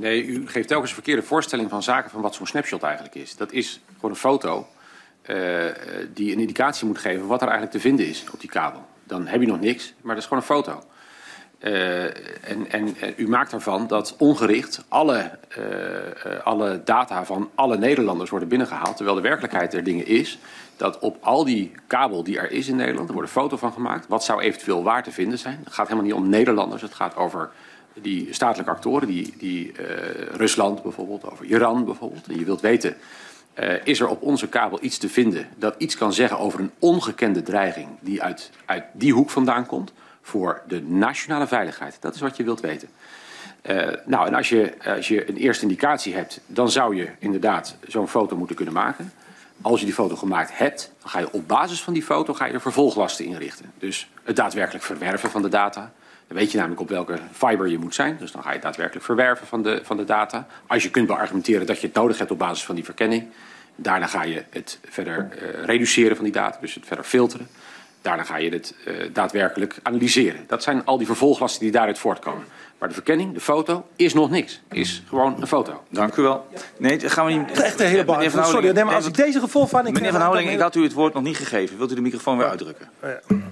Nee, u geeft telkens een verkeerde voorstelling van zaken van wat zo'n snapshot eigenlijk is. Dat is gewoon een foto eh, die een indicatie moet geven wat er eigenlijk te vinden is op die kabel. Dan heb je nog niks, maar dat is gewoon een foto. Eh, en, en u maakt ervan dat ongericht alle, eh, alle data van alle Nederlanders worden binnengehaald. Terwijl de werkelijkheid der dingen is dat op al die kabel die er is in Nederland, er wordt een foto van gemaakt. Wat zou eventueel waar te vinden zijn? Het gaat helemaal niet om Nederlanders, het gaat over die statelijke actoren, die, die eh, Rusland bijvoorbeeld, over Iran bijvoorbeeld. En je wilt weten, eh, is er op onze kabel iets te vinden dat iets kan zeggen over een ongekende dreiging die uit, uit die hoek vandaan komt voor de nationale veiligheid? Dat is wat je wilt weten. Eh, nou, en als je, als je een eerste indicatie hebt, dan zou je inderdaad zo'n foto moeten kunnen maken. Als je die foto gemaakt hebt, dan ga je op basis van die foto ga je er vervolglasten inrichten. Dus het daadwerkelijk verwerven van de data. Dan weet je namelijk op welke fiber je moet zijn. Dus dan ga je het daadwerkelijk verwerven van de, van de data. Als je kunt beargumenteren dat je het nodig hebt op basis van die verkenning. Daarna ga je het verder eh, reduceren van die data, dus het verder filteren. Daarna ga je het eh, daadwerkelijk analyseren. Dat zijn al die vervolglasten die daaruit voortkomen. Maar de verkenning, de foto, is nog niks. Is gewoon een foto. Dank u wel. Nee, dat gaan we niet... Echt een hele Van Sorry, nee, maar als ik deze gevoel van... Ik Meneer Van Houweling, ik had u het woord nog niet gegeven. Wilt u de microfoon weer uitdrukken?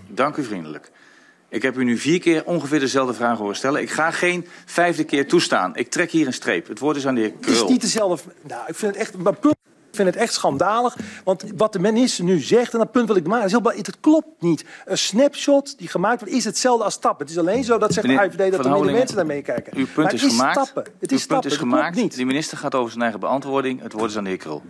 Dank u vriendelijk. Ik heb u nu vier keer ongeveer dezelfde vraag horen stellen. Ik ga geen vijfde keer toestaan. Ik trek hier een streep. Het woord is aan de heer Het is Krul. niet dezelfde... Nou, ik vind het echt... Maar punt, ik vind het echt schandalig. Want wat de minister nu zegt, en dat punt wil ik maken, is heel. Het klopt niet. Een snapshot die gemaakt wordt, is hetzelfde als tappen. Het is alleen zo dat zegt de AIVD dat er minder mensen daarmee kijken. Uw punt maar is het is gemaakt. Stappen. Het Uw is punt stappen. is Dat klopt gemaakt. niet. De minister gaat over zijn eigen beantwoording. Het woord is aan de heer Krul.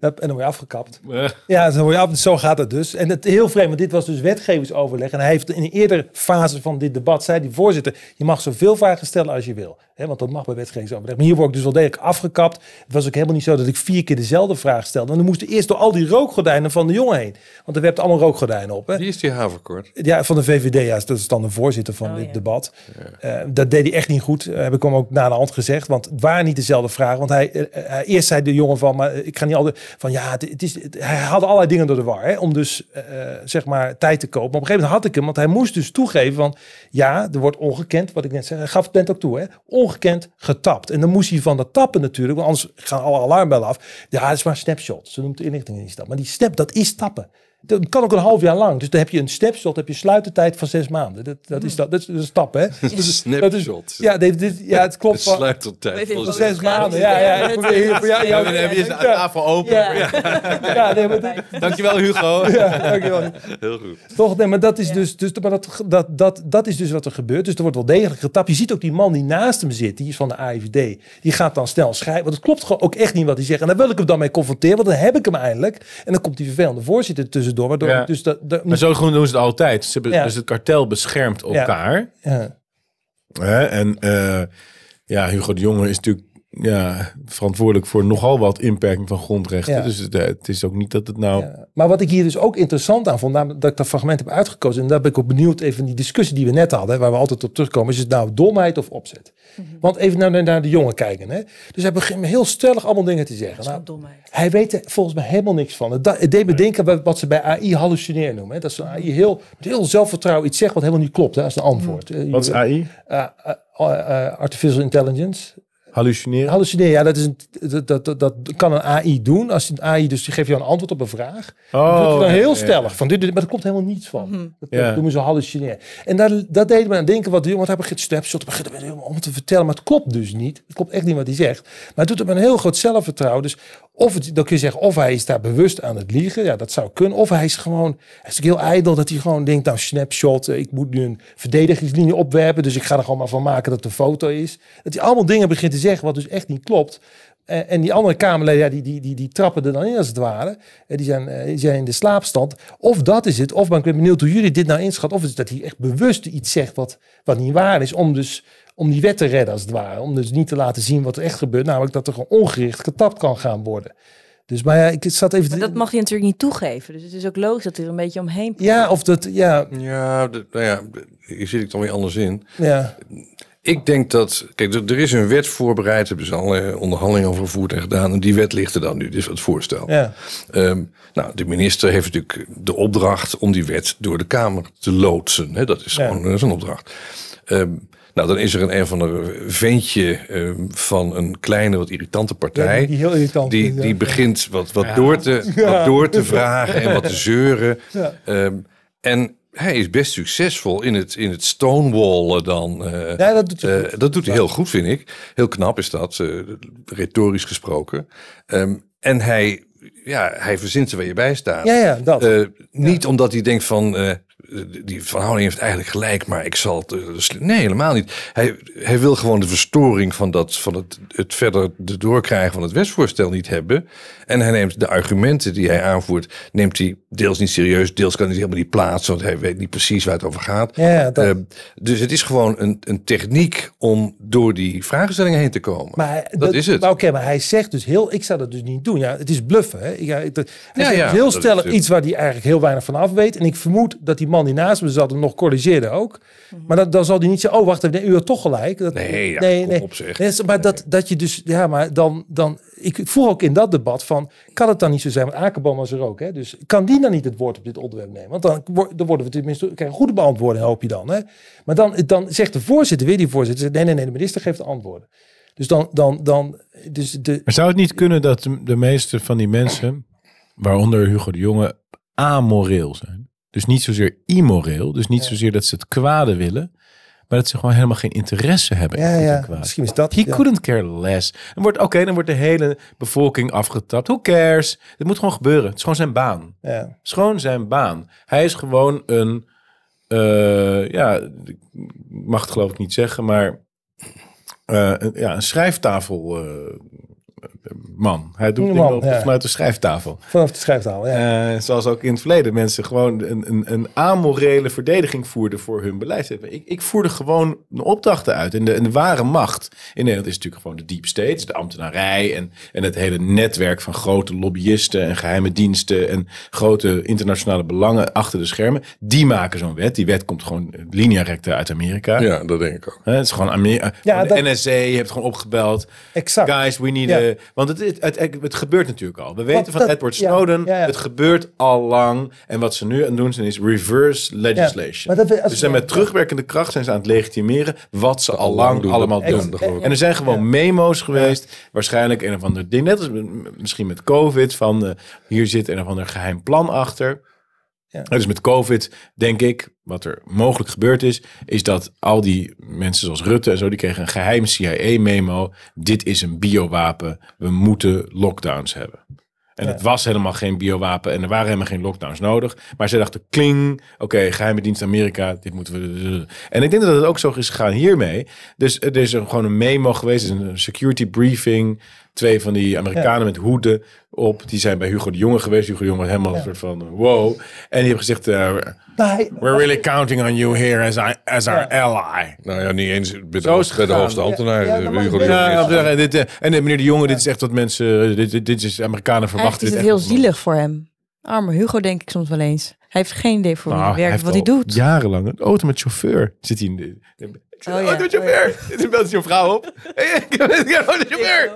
Hup, En dan word je afgekapt. *laughs* Ja, zo, word je af, zo gaat het dus. En het heel vreemd, want dit was dus wetgevingsoverleg. En hij heeft in een eerdere fase van dit debat, zei die voorzitter, je mag zoveel vragen stellen als je wil. Hè, want dat mag bij wetgevingsoverleg. Maar hier word ik dus wel degelijk afgekapt. Het was ook helemaal niet zo dat ik vier keer dezelfde vraag stelde. Want dan moesten eerst door al die rookgordijnen van de jongen heen. Want er werd allemaal rookgordijnen op. Hè. Wie is die haverkort? Ja, van de VVD, ja, dat is dan de voorzitter van Oh, dit ja. debat. Eh, dat deed hij echt niet goed, eh, heb ik hem ook na de hand gezegd. Want het waren niet dezelfde vragen. Want hij, eh, eh, eerst zei de jongen van, maar ik ga niet altijd van, ja, het, is, hij haalde allerlei dingen door de war. Hè, om dus, eh, zeg maar, tijd te kopen. Maar op een gegeven moment had ik hem, want hij moest dus toegeven van, ja, er wordt ongekend, wat ik net zei, hij gaf het net ook toe, hè, ongekend getapt. En dan moest hij van dat tappen natuurlijk, want anders gaan alle alarmbellen af. Ja, het is maar snapshot. Ze noemt de inlichtingendienst dat. Maar die snap, dat is tappen. Dat kan ook een half jaar lang. Dus dan heb je een snapshot, heb je sluitertijd van zes maanden. Dat, dat is dat. Dat is een stap, hè? *laughs* Dus, dat is- Snapshot. ja, dit, dit, ja, het klopt. De van- sluitertijd. Van zes- maanden, ja, ja. Ik probeer hier voor jou- Ja, jou- we hebben je aan tafel open. Ja. *laughs* Ja, nee, maar dit- Dankjewel Hugo. *laughs* ja, dankjewel. Heel goed. Toch, nee, maar dat is dus, dus, maar dat, dat, dat, dat is dus wat er gebeurt. Dus er wordt wel degelijk getapt. Je ziet ook die man die naast hem zit, die is van de AIVD. Die gaat dan snel schrijven. Want het klopt gewoon ook echt niet wat hij zegt. En daar wil ik hem dan mee confronteren, want dan heb ik hem eindelijk. En dan komt die vervelende voorzitter tussendoor. Waardoor Ja. dus dat, dat Maar zo doen ze het altijd. Ze hebben, Ja. Dus het kartel beschermt elkaar. ja. Hè? En eh, ja, Hugo de Jonge is natuurlijk ja, verantwoordelijk voor nogal wat inperking van grondrechten. Ja. Dus het, eh, het is ook niet dat het nou... Ja. Maar wat ik hier dus ook interessant aan vond, namelijk dat ik dat fragment heb uitgekozen, en daar ben ik ook benieuwd, even die discussie die we net hadden, waar we altijd op terugkomen, is het nou domheid of opzet? Want even naar, naar de jongen kijken. Hè? Dus hij begint me heel stellig allemaal dingen te zeggen. Nou, domheid. hij weet er volgens mij helemaal niks van. Het, deed me denken wat, wat ze bij AI hallucineren noemen. Hè? Dat ze AI heel, heel zelfvertrouwen iets zegt wat helemaal niet klopt hè, als een antwoord. Wat is AI? eh, eh, artificial intelligence. Hallucineren? Hallucineren, ja, dat, is een, dat, dat, dat, kan een AI doen. Als een AI dus die geeft jou een antwoord op een vraag. Oh, dan heel ja. stellig van dit, dit- maar er komt helemaal niets van. Dat, dat Ja. noemen ze hallucineren. En daar, dat deed me aan denken wat de jongen, want hij begint snapshot, begint helemaal om te vertellen, maar het klopt dus niet. Het klopt echt niet wat hij zegt. Maar het doet hem een heel groot zelfvertrouwen. Dus of het, dan kun je zeggen, of hij is daar bewust aan het liegen, ja, dat zou kunnen. Of hij is gewoon, hij is heel ijdel dat hij gewoon denkt, nou, snapshot, eh, ik moet nu een verdedigingslinie opwerpen, dus ik ga er gewoon maar van maken dat het een foto is. Dat hij allemaal dingen begint te zeggen wat dus echt niet klopt. En, en die andere Kamerleden, ja, die, die, die, die trappen er dan in als het ware. Eh, Die zijn, eh, die zijn in de slaapstand. Of dat is het, of ben benieuwd hoe jullie dit nou inschatten. Of is dat hij echt bewust iets zegt wat, wat niet waar is. Om dus om die wet te redden als het ware. Om dus niet te laten zien wat er echt gebeurt. Namelijk dat er gewoon ongericht getapt kan gaan worden. Dus maar ja, ik zat even... Maar dat mag je natuurlijk niet toegeven. Dus het is ook logisch dat hij er een beetje omheen Ja, of dat... Ja, Ja, de- nou ja, hier zit ik dan weer anders in. ja, Ik denk dat, kijk, er, er is een wet voorbereid, hebben ze alle onderhandelingen over gevoerd en gedaan. En die wet ligt er dan nu, dit is het voorstel. ja. Ehm, nou, de minister heeft natuurlijk de opdracht om die wet door de Kamer te loodsen. Hè? Dat is Ja. gewoon dat is een opdracht. Ehm, nou, dan is er een, een van de ventje ehm, van een kleine, wat irritante partij. Ja, die- heel irritant Die, die begint wat, wat, door te, wat door te vragen en wat te *laughs* zeuren. Ja. Ehm, en hij is best succesvol in het, in het stonewallen dan. eh, Ja, dat doet hij eh, goed. dat doet hij heel goed, vind ik. Heel knap is dat, eh, retorisch gesproken. Ehm, en hij, ja, hij verzint er waar je bij staat. Ja, ja, dat. Eh, niet omdat hij denkt van, eh, die Van Houding heeft eigenlijk gelijk, maar ik zal het... eh, nee, helemaal niet. Hij, hij wil gewoon de verstoring van, dat, van het, het verder de doorkrijgen van het wetsvoorstel niet hebben. En hij neemt de argumenten die hij aanvoert, neemt hij deels niet serieus, deels kan hij ze helemaal niet plaatsen, want hij weet niet precies waar het over gaat. Ja, dat- Eh, dus het is gewoon een, een techniek om door die vraagstellingen heen te komen. Maar hij- dat, is het. Maar oké, maar hij zegt dus heel, ik zou dat dus niet doen. Ja, het is bluffen. Hè? Ja, hij Ja, zegt ja, dus heel stellig iets waar hij eigenlijk heel weinig van af weet. En ik vermoed dat die man man die naast me zat hem nog corrigeerde ook. Maar dat, dan zal hij niet zeggen, oh wacht even, nee, u had toch gelijk. Dat, Nee, ja, nee, kom nee. op. Nee, maar dat, dat je dus, ja, maar dan, dan, ik voel ook in dat debat van, kan het dan niet zo zijn, want Akerboom was er ook, hè, dus kan die dan niet het woord op dit onderwerp nemen? Want dan, dan worden we tenminste, krijgen een goede beantwoording, hoop je dan. Hè? Maar dan, dan zegt de voorzitter, weer die voorzitter, zegt, nee, nee, nee, de minister geeft de antwoorden. Dus dan, dan, dan, dus de, Maar zou het niet kunnen dat de- de meeste van die mensen, waaronder Hugo de Jonge, amoreel zijn? Dus niet zozeer immoreel, dus niet zozeer dat ze het kwade willen, maar dat ze gewoon helemaal geen interesse hebben in ja, goed en ja, kwaad. misschien is dat. He ja. couldn't care less. En wordt, oké, dan wordt de hele bevolking afgetapt. Who cares? Het moet gewoon gebeuren. Het is gewoon zijn baan. Ja. Het is gewoon zijn baan. Hij is gewoon een, eh, ja, ik mag het geloof ik niet zeggen, maar eh, een, ja, een schrijftafel eh, man. Hij doet dingen man, op, ja. vanuit de schrijftafel. Vanaf de schrijftafel, ja. Eh, zoals ook in het verleden mensen gewoon een, een, een amorele verdediging voerden voor hun beleid. Ik, ik voerde gewoon opdrachten uit. En de, en de ware macht in Nederland is natuurlijk gewoon de deep states, de ambtenarij en, en het hele netwerk van grote lobbyisten en geheime diensten en grote internationale belangen achter de schermen. Die maken zo'n wet. Die wet komt gewoon linea recta uit Amerika. Ja, dat denk ik ook. Hè, Het is gewoon Amerika. Ja, de dat- NSA heeft gewoon opgebeld. Exact. Guys, we need Ja. a... Want het, het, het, het gebeurt natuurlijk al. We weten van dat- Edward Snowden. ja, ja. Het gebeurt al lang. En wat ze nu aan het doen zijn is reverse legislation. maar dat dus zijn met terugwerkende kracht zijn ze aan het legitimeren wat ze al lang doen. allemaal doen. En er zijn gewoon memo's geweest. Waarschijnlijk een of ander ding. Net als misschien met COVID. Van eh, hier zit een of ander geheim plan achter. Ja. Dus met COVID denk ik, wat er mogelijk gebeurd is, is dat al die mensen zoals Rutte en zo, die kregen een geheim CIA-memo. Dit is een biowapen. We moeten lockdowns hebben. En het was helemaal geen biowapen en er waren helemaal geen lockdowns nodig. Maar zij dachten, kling, oké, geheime dienst Amerika, dit moeten we... En ik denk dat het ook zo is gegaan hiermee. Dus er is gewoon een memo geweest, een security briefing. Twee van die Amerikanen met hoeden op, die zijn bij Hugo de Jonge geweest. Hugo de Jonge was helemaal een soort van, wow. En die hebben gezegd, eh, Nou, hij- we're really counting on you here as, I, as our ally. Nou ja, niet eens bij de, is het bij de hoogste ambtenaar. Ja, ja, Hugo de Jonge Ja, is- ja, en dit, eh, en eh, meneer de Jonge, dit is echt wat mensen, dit, dit, dit is Amerikanen verwachten. Eigenlijk is het dit heel zielig voor hem. Arme Hugo denk ik soms wel eens. Hij heeft geen idee voor wie Nou, hij werkt, heeft wat hij doet. Jarenlang een auto met chauffeur zit hij in de. Ik zeg, Oh ja, *laughs* belt je vrouw op. *laughs* Ik *laughs* chauffeur.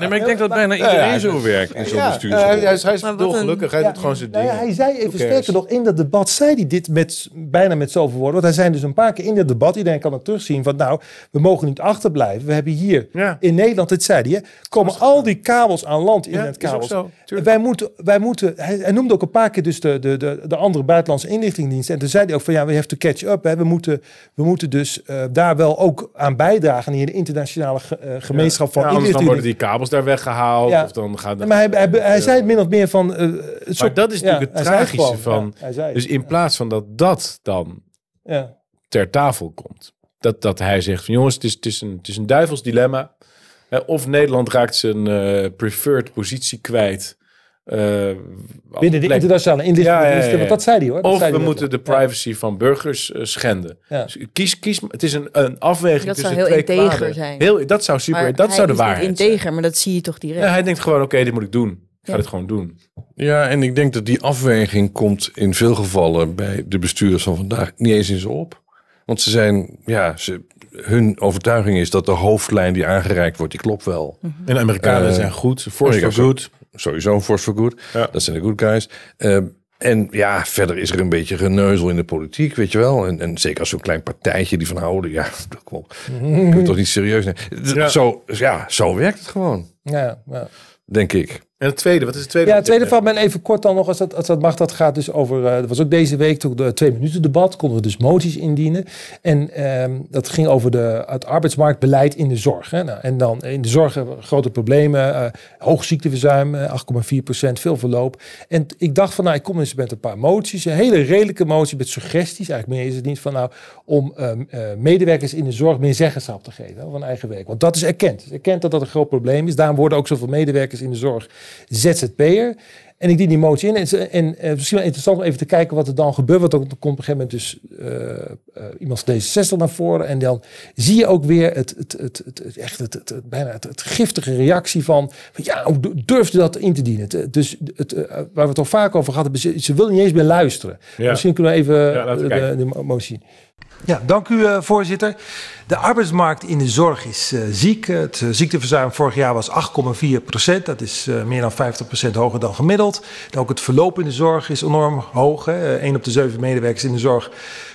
Nee, maar ik denk dat bijna iedereen zo werkt in zo'n Ja, bestuur. hij, is, hij is Maar wat dolgelukkig. Hij doet gewoon zijn ding. hij zei even sterker nog, in dat debat zei hij dit met, bijna met zoveel woorden. Want hij zei dus een paar keer in het debat, iedereen kan het terugzien, van nou, we mogen niet achterblijven. We hebben hier Ja. in Nederland, dit zei hij, komen al die kabels aan land, internetkabels. ook zo, tuurlijk. wij moeten, wij moeten, hij, hij noemde ook een paar keer dus de, de, de, de andere buitenlandse inlichtingendiensten. En toen zei hij ook van ja, we have to catch up. Hè. We, moeten, we moeten dus eh, daar wel ook aan bijdragen in de internationale ge- eh, gemeenschap van Ja, anders dan worden die kabels daar weggehaald. Ja. Of dan gaat maar hij, hij, hij zei min of meer van... eh, het Maar dat is natuurlijk het het tragische van. Het. Dus in plaats van dat dat dan ja. ter tafel komt. Dat, dat hij zegt van jongens, het is, het is, een, het is een duivels dilemma. Of Nederland raakt zijn preferred positie kwijt. Eh, Binnen de internationale inlichtingendiensten. Ja, ja, ja, ja. Want dat zei hij hoor. Dat Of zei we moeten de privacy van burgers eh, schenden. Ja. Dus kies, kies, het is een, een afweging Dat tussen zou heel twee integer kwaden. zijn. Heel, dat zou super, Maar dat hij zou de is niet waarheid zijn. integer, maar dat zie je toch direct. Ja, hij denkt gewoon, oké, dit moet ik doen. Ik ga Ja. dit gewoon doen. Ja, en ik denk dat die afweging komt in veel gevallen bij de bestuurders van vandaag niet eens in ze op. Want ze zijn, ja, ze, hun overtuiging is dat de hoofdlijn die aangereikt wordt, die klopt wel. En de Amerikanen Eh, zijn goed, force Amerika for is good. Sowieso een force for good. Ja. Dat zijn de good guys. Eh, en ja, verder is er een beetje geneuzel in de politiek, weet je wel. En, en zeker als zo'n klein partijtje die van houden, ja, *laughs* dat kom, je toch niet serieus nemen. Ja. Zo, ja, zo werkt het gewoon, Ja, ja. denk ik. En het tweede, wat is het tweede? Ja, het tweede van men even kort dan nog, als dat, als dat mag, dat gaat dus over, eh dat was ook deze week, toch de twee minuten debat, konden we dus moties indienen. En ehm, dat ging over de, het arbeidsmarktbeleid in de zorg. Hè. Nou, en dan in de zorg grote problemen, eh hoog ziekteverzuim, eh, 8,4 procent, veel verloop. En ik dacht van, nou, ik kom eens met een paar moties, een hele redelijke motie met suggesties, eigenlijk meer is het niet van, nou, om ehm, eh, medewerkers in de zorg meer zeggenschap te geven van eigen werk. Want dat is erkend. Het erkend dat dat een groot probleem is. Daarom worden ook zoveel medewerkers in de zorg ZZP'er. En ik dien die motie in. En, ze- en eh, misschien wel interessant om even te kijken wat er dan gebeurt. Want dan komt op een gegeven moment dus eh, eh, iemand van D66 naar voren. En dan zie je ook weer het, het, het, het, echt het, het, het- bijna het, giftige reactie van, van ja, hoe du- durfde dat in te dienen? Dus het, waar we het al vaak over gehad hebben, ze, ze willen niet eens meer luisteren. Ja. Misschien kunnen we even Ja, de, de mo- motie zien. Ja, dank u eh, voorzitter. De arbeidsmarkt in de zorg is eh, ziek. Het eh, ziekteverzuim vorig jaar was 8,4 procent. Dat is meer dan 50 procent hoger dan gemiddeld. Ook het verloop in de zorg is enorm hoog. Hè. Eén op de zeven medewerkers in de zorg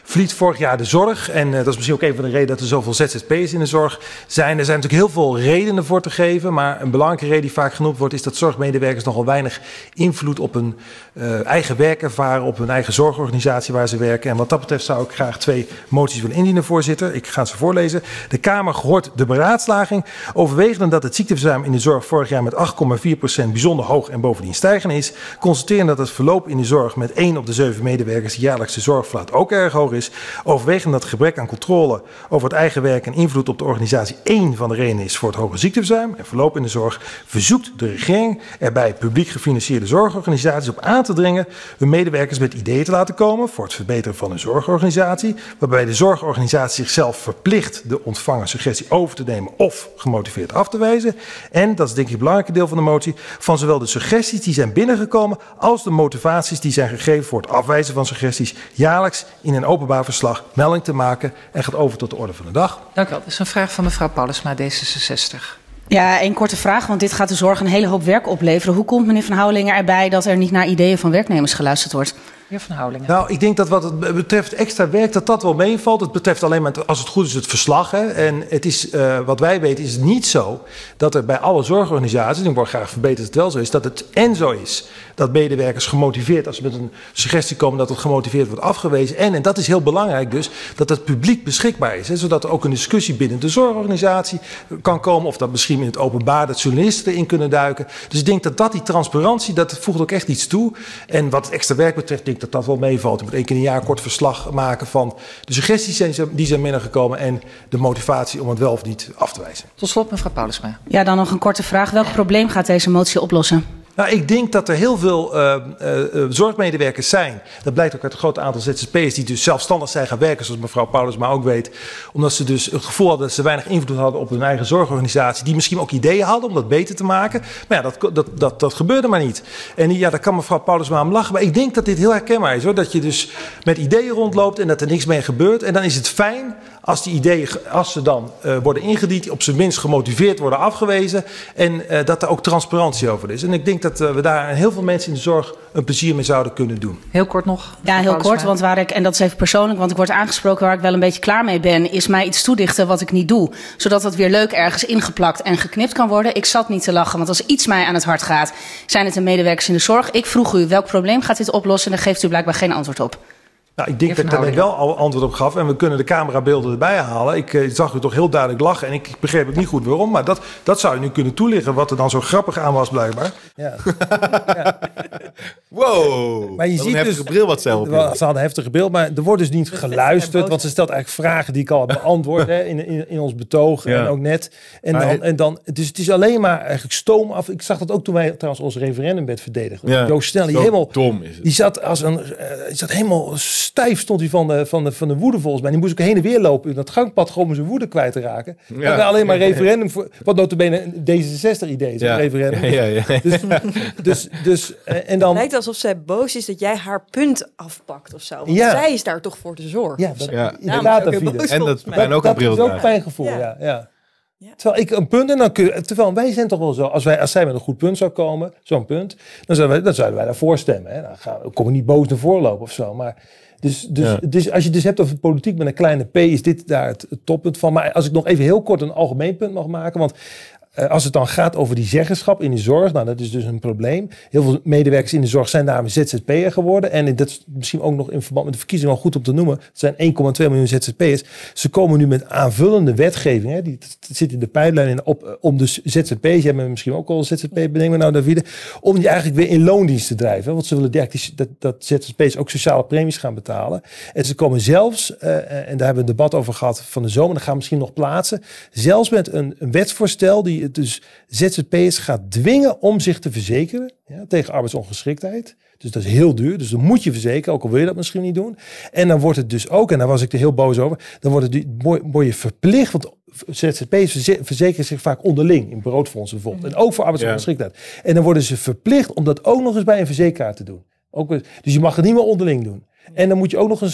verliet vorig jaar de zorg. En eh, dat is misschien ook een van de redenen dat er zoveel ZZP'ers in de zorg zijn. Er zijn natuurlijk heel veel redenen voor te geven. Maar een belangrijke reden die vaak genoemd wordt... is dat zorgmedewerkers nogal weinig invloed op hun eh, eigen werk ervaren... op hun eigen zorgorganisatie waar ze werken. En wat dat betreft zou ik graag twee moties willen indienen, voorzitter. Ik ga ze voorlezen. De Kamer gehoord de beraadslaging. Overwegende dat het ziekteverzuim in de zorg vorig jaar met 8,4% bijzonder hoog en bovendien stijgend is. Constateren dat het verloop in de zorg met 1 op de 7 medewerkers die jaarlijks de zorg verlaat ook erg hoog is. Overwegende dat gebrek aan controle over het eigen werk en invloed op de organisatie één van de redenen is voor het hoge ziekteverzuim en verloop in de zorg. Verzoekt de regering erbij publiek gefinancierde zorgorganisaties op aan te dringen hun medewerkers met ideeën te laten komen voor het verbeteren van hun zorgorganisatie. Waarbij de zorgorganisatie zichzelf verplicht de ontvangen suggestie over te nemen of gemotiveerd af te wijzen. En, dat is denk ik het belangrijke deel van de motie, van zowel de suggesties die zijn binnengekomen als de motivaties die zijn gegeven voor het afwijzen van suggesties jaarlijks in een openbaar verslag melding te maken en gaat over tot de orde van de dag. Dank u wel. Dat is een vraag van mevrouw Paulusma, D66. Ja, een korte vraag, want dit gaat de zorg een hele hoop werk opleveren. Hoe komt meneer Van Houwelingen erbij dat er niet naar ideeën van werknemers geluisterd wordt? Heer Van Houwelingen. Nou, ik denk dat wat het betreft extra werk, dat dat wel meevalt. Het betreft alleen maar, als het goed is, het verslag. Hè. En het is, eh, wat wij weten, is niet zo dat er bij alle zorgorganisaties, en ik word graag verbeterd dat het wel zo is, dat het en zo is dat medewerkers gemotiveerd, als ze met een suggestie komen, dat het gemotiveerd wordt afgewezen. En, en dat is heel belangrijk dus, dat het publiek beschikbaar is. Zodat er ook een discussie binnen de zorgorganisatie kan komen, of dat misschien in het openbaar, dat journalisten erin kunnen duiken. Dus ik denk dat dat, die transparantie, dat voegt ook echt iets toe. En wat het extra werk betreft, denk ik dat dat wel meevalt. Je moet één keer in een jaar kort verslag maken van de suggesties die zijn- die zijn binnengekomen en de motivatie om het wel of niet af te wijzen. Tot slot mevrouw Paulusma. Ja, dan nog een korte vraag. Welk probleem gaat deze motie oplossen? Nou, ik denk dat er heel veel eh, eh, eh, zorgmedewerkers zijn. Dat blijkt ook uit het grote aantal ZZP'ers die dus zelfstandig zijn gaan werken, zoals mevrouw Paulus maar ook weet. Omdat ze dus het gevoel hadden dat ze weinig invloed hadden op hun eigen zorgorganisatie. Die misschien ook ideeën hadden om dat beter te maken. Maar ja, dat, dat, dat, dat gebeurde maar niet. En ja, daar kan mevrouw Paulus maar om lachen. Maar ik denk dat dit heel herkenbaar is hoor. Dat je dus met ideeën rondloopt en dat er niks mee gebeurt. En dan is het fijn als die ideeën, als ze dan eh, worden ingediend, op zijn minst gemotiveerd worden afgewezen. En eh, dat er ook transparantie over is. En ik denk dat eh, we daar heel veel mensen in de zorg een plezier mee zouden kunnen doen. Heel kort nog. Ja, heel kort, want waar ik, en dat is even persoonlijk, want ik word aangesproken waar ik wel een beetje klaar mee ben, is mij iets toedichten wat ik niet doe. Zodat dat weer leuk ergens ingeplakt en geknipt kan worden. Ik zat niet te lachen, want als iets mij aan het hart gaat, zijn het de medewerkers in de zorg. Ik vroeg u, welk probleem gaat dit oplossen? En daar geeft u blijkbaar geen antwoord op. Nou, ik denk dat ik daar wel al antwoord op gaf. En we kunnen de camerabeelden erbij halen. Ik eh, zag u toch heel duidelijk lachen. En ik begreep ook niet goed waarom. Maar dat, dat zou je nu kunnen toelichten. Wat er dan zo grappig aan was, blijkbaar. Ja. *laughs* Wow. Maar je ziet een heftige dus, bril wat zelf. Ze hadden een heftige beeld, maar er wordt dus niet geluisterd. Want ze stelt eigenlijk vragen die ik al heb beantwoord hè, in, in, in ons betoog Ja. en ook net. En Maar dan, het- en dan, dus het is alleen maar eigenlijk stoom af. Ik zag dat ook toen wij trouwens ons referendumbed verdedigden. Ja. Joost Snel, die helemaal, dom is het. die zat als een, eh, die zat helemaal stijf stond hij van de, van de, van de woede volgens mij. Die moest ook heen en weer lopen in dat gangpad gewoon om zijn woede kwijt te raken. Ja. wij alleen maar referendum voor, wat notabene een D66 idee is, Ja. een referendum. Ja, ja, ja. *laughs* Dus, dus, dus eh, en Het dan... lijkt alsof zij boos is dat jij haar punt afpakt of zo. Want Ja. zij is daar toch voor te zorgen. Ja, dat, Ja. inderdaad, boos En dat pijn ook een dat is ook dragen. fijn gevoel, ja. Ja. Ja, Ja. Terwijl ik een punt en dan kun je, terwijl wij zijn toch wel zo, als, wij, als zij met een goed punt zou komen, zo'n punt, dan zouden wij, dan zouden wij daarvoor stemmen. Hè. Dan gaan we, komen we niet boos naar voren lopen of zo. Maar dus, dus, Ja. dus als je dus hebt over politiek met een kleine p, is dit daar het, het toppunt van. Maar als ik nog even heel kort een algemeen punt mag maken, want als het dan gaat over die zeggenschap in de zorg, nou dat is dus een probleem. Heel veel medewerkers in de zorg zijn daarmee ZZP'er geworden. En dat is misschien ook nog in verband met de verkiezingen wel goed om te noemen. Het zijn 1,2 miljoen ZZP'ers. Ze komen nu met aanvullende wetgeving. Hè, die zit in de pijplijn eh, om de ZZP'ers, hebt misschien ook al ZZP, me nou Davide, om die eigenlijk weer in loondienst te drijven. Want ze willen direct dat, dat ZZP'ers ook sociale premies gaan betalen. En ze komen zelfs, eh, eh, en daar hebben we een debat over gehad van de zomer, dat gaan we misschien nog plaatsen, zelfs met een, een wetsvoorstel die die het dus ZZP'ers gaat dwingen om zich te verzekeren ja, tegen arbeidsongeschiktheid. Dus dat is heel duur. Dus dan moet je verzekeren, ook al wil je dat misschien niet doen. En dan wordt het dus ook, en daar was ik er heel boos over, dan wordt, het, word je verplicht, want ZZP'ers verze- verzekeren zich vaak onderling in broodfondsen bijvoorbeeld. En ook voor arbeidsongeschiktheid. En dan worden ze verplicht om dat ook nog eens bij een verzekeraar te doen. Ook, dus je mag het niet meer onderling doen. En dan moet je ook nog een,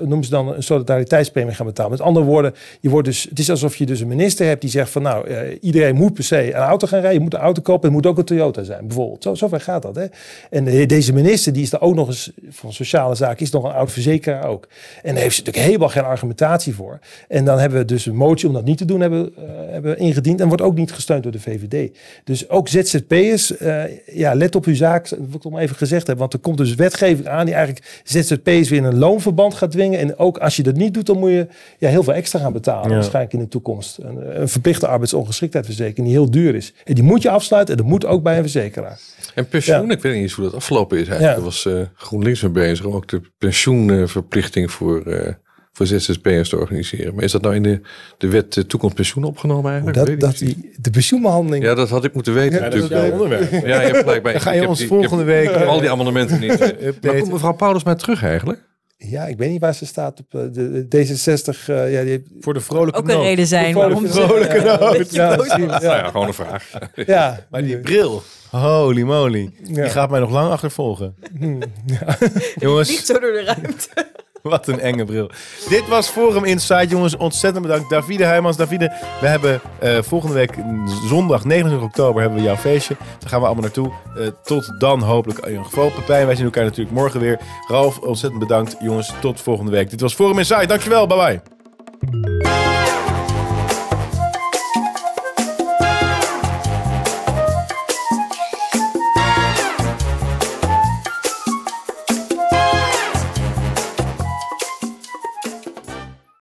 noemen ze dan een solidariteitspremie gaan betalen. Met andere woorden, je wordt dus, het is alsof je dus een minister hebt die zegt van nou, eh, iedereen moet per se een auto gaan rijden. Je moet een auto kopen, het moet ook een Toyota zijn bijvoorbeeld. Zo, zover gaat dat. Hè? En de- deze minister die is er ook nog eens van sociale zaken, is nog een oud verzekeraar ook. En daar heeft ze natuurlijk helemaal geen argumentatie voor. En dan hebben we dus een motie om dat niet te doen hebben, eh, hebben ingediend. En wordt ook niet gesteund door de VVD. Dus ook ZZP'ers, eh ja, let op uw zaak. Wil ik nog even gezegd hebben. Want er komt dus wetgeving aan die eigenlijk ZZP'ers weer in een loonverband gaat dwingen. En ook als je dat niet doet, dan moet je ja, heel veel extra gaan betalen. Ja. Waarschijnlijk in de toekomst. Een, een verplichte arbeidsongeschiktheidsverzekering die heel duur is. En die moet je afsluiten en dat moet ook bij een verzekeraar. En pensioen, Ja. ik weet niet eens hoe dat afgelopen is eigenlijk. Ja. Was eh, GroenLinks mee bezig om ook de pensioenverplichting voor, eh voor ZZP'ers te organiseren. Maar is dat nou in de, de wet eh, toekomst pensioen opgenomen eigenlijk? Dat, Weet dat die, de pensioenbehandeling. Ja, dat had ik moeten weten Ja, dat is natuurlijk. jouw onderwerp. Ja, je hebt gelijk bij. Dan ga Ik je heb ons die- ik heb volgende week... al die amendementen niet. *laughs* Maar komt mevrouw Paulus maar terug eigenlijk? Ja, ik weet niet waar ze staat op eh, de, de D66. eh, ja, die heeft, Voor de vrolijke Ook een noot. reden zijn Voor de waarom vrolijke ze- noot. Ja. Nou ja, gewoon een vraag. *laughs* ja, Maar die bril, holy moly, die gaat mij nog lang achtervolgen. Jongens, Niet zo door de ruimte. *laughs* wat een enge bril. Dit was Forum Insight, jongens. Ontzettend bedankt. Davide Heijmans. Davide, we hebben eh, volgende week zondag 29 oktober hebben we jouw feestje. Daar gaan we allemaal naartoe. Eh, tot dan hopelijk in ieder geval. Pepijn, wij zien elkaar natuurlijk morgen weer. Ralf, ontzettend bedankt. Jongens, tot volgende week. Dit was Forum Insight. Dankjewel. Bye bye.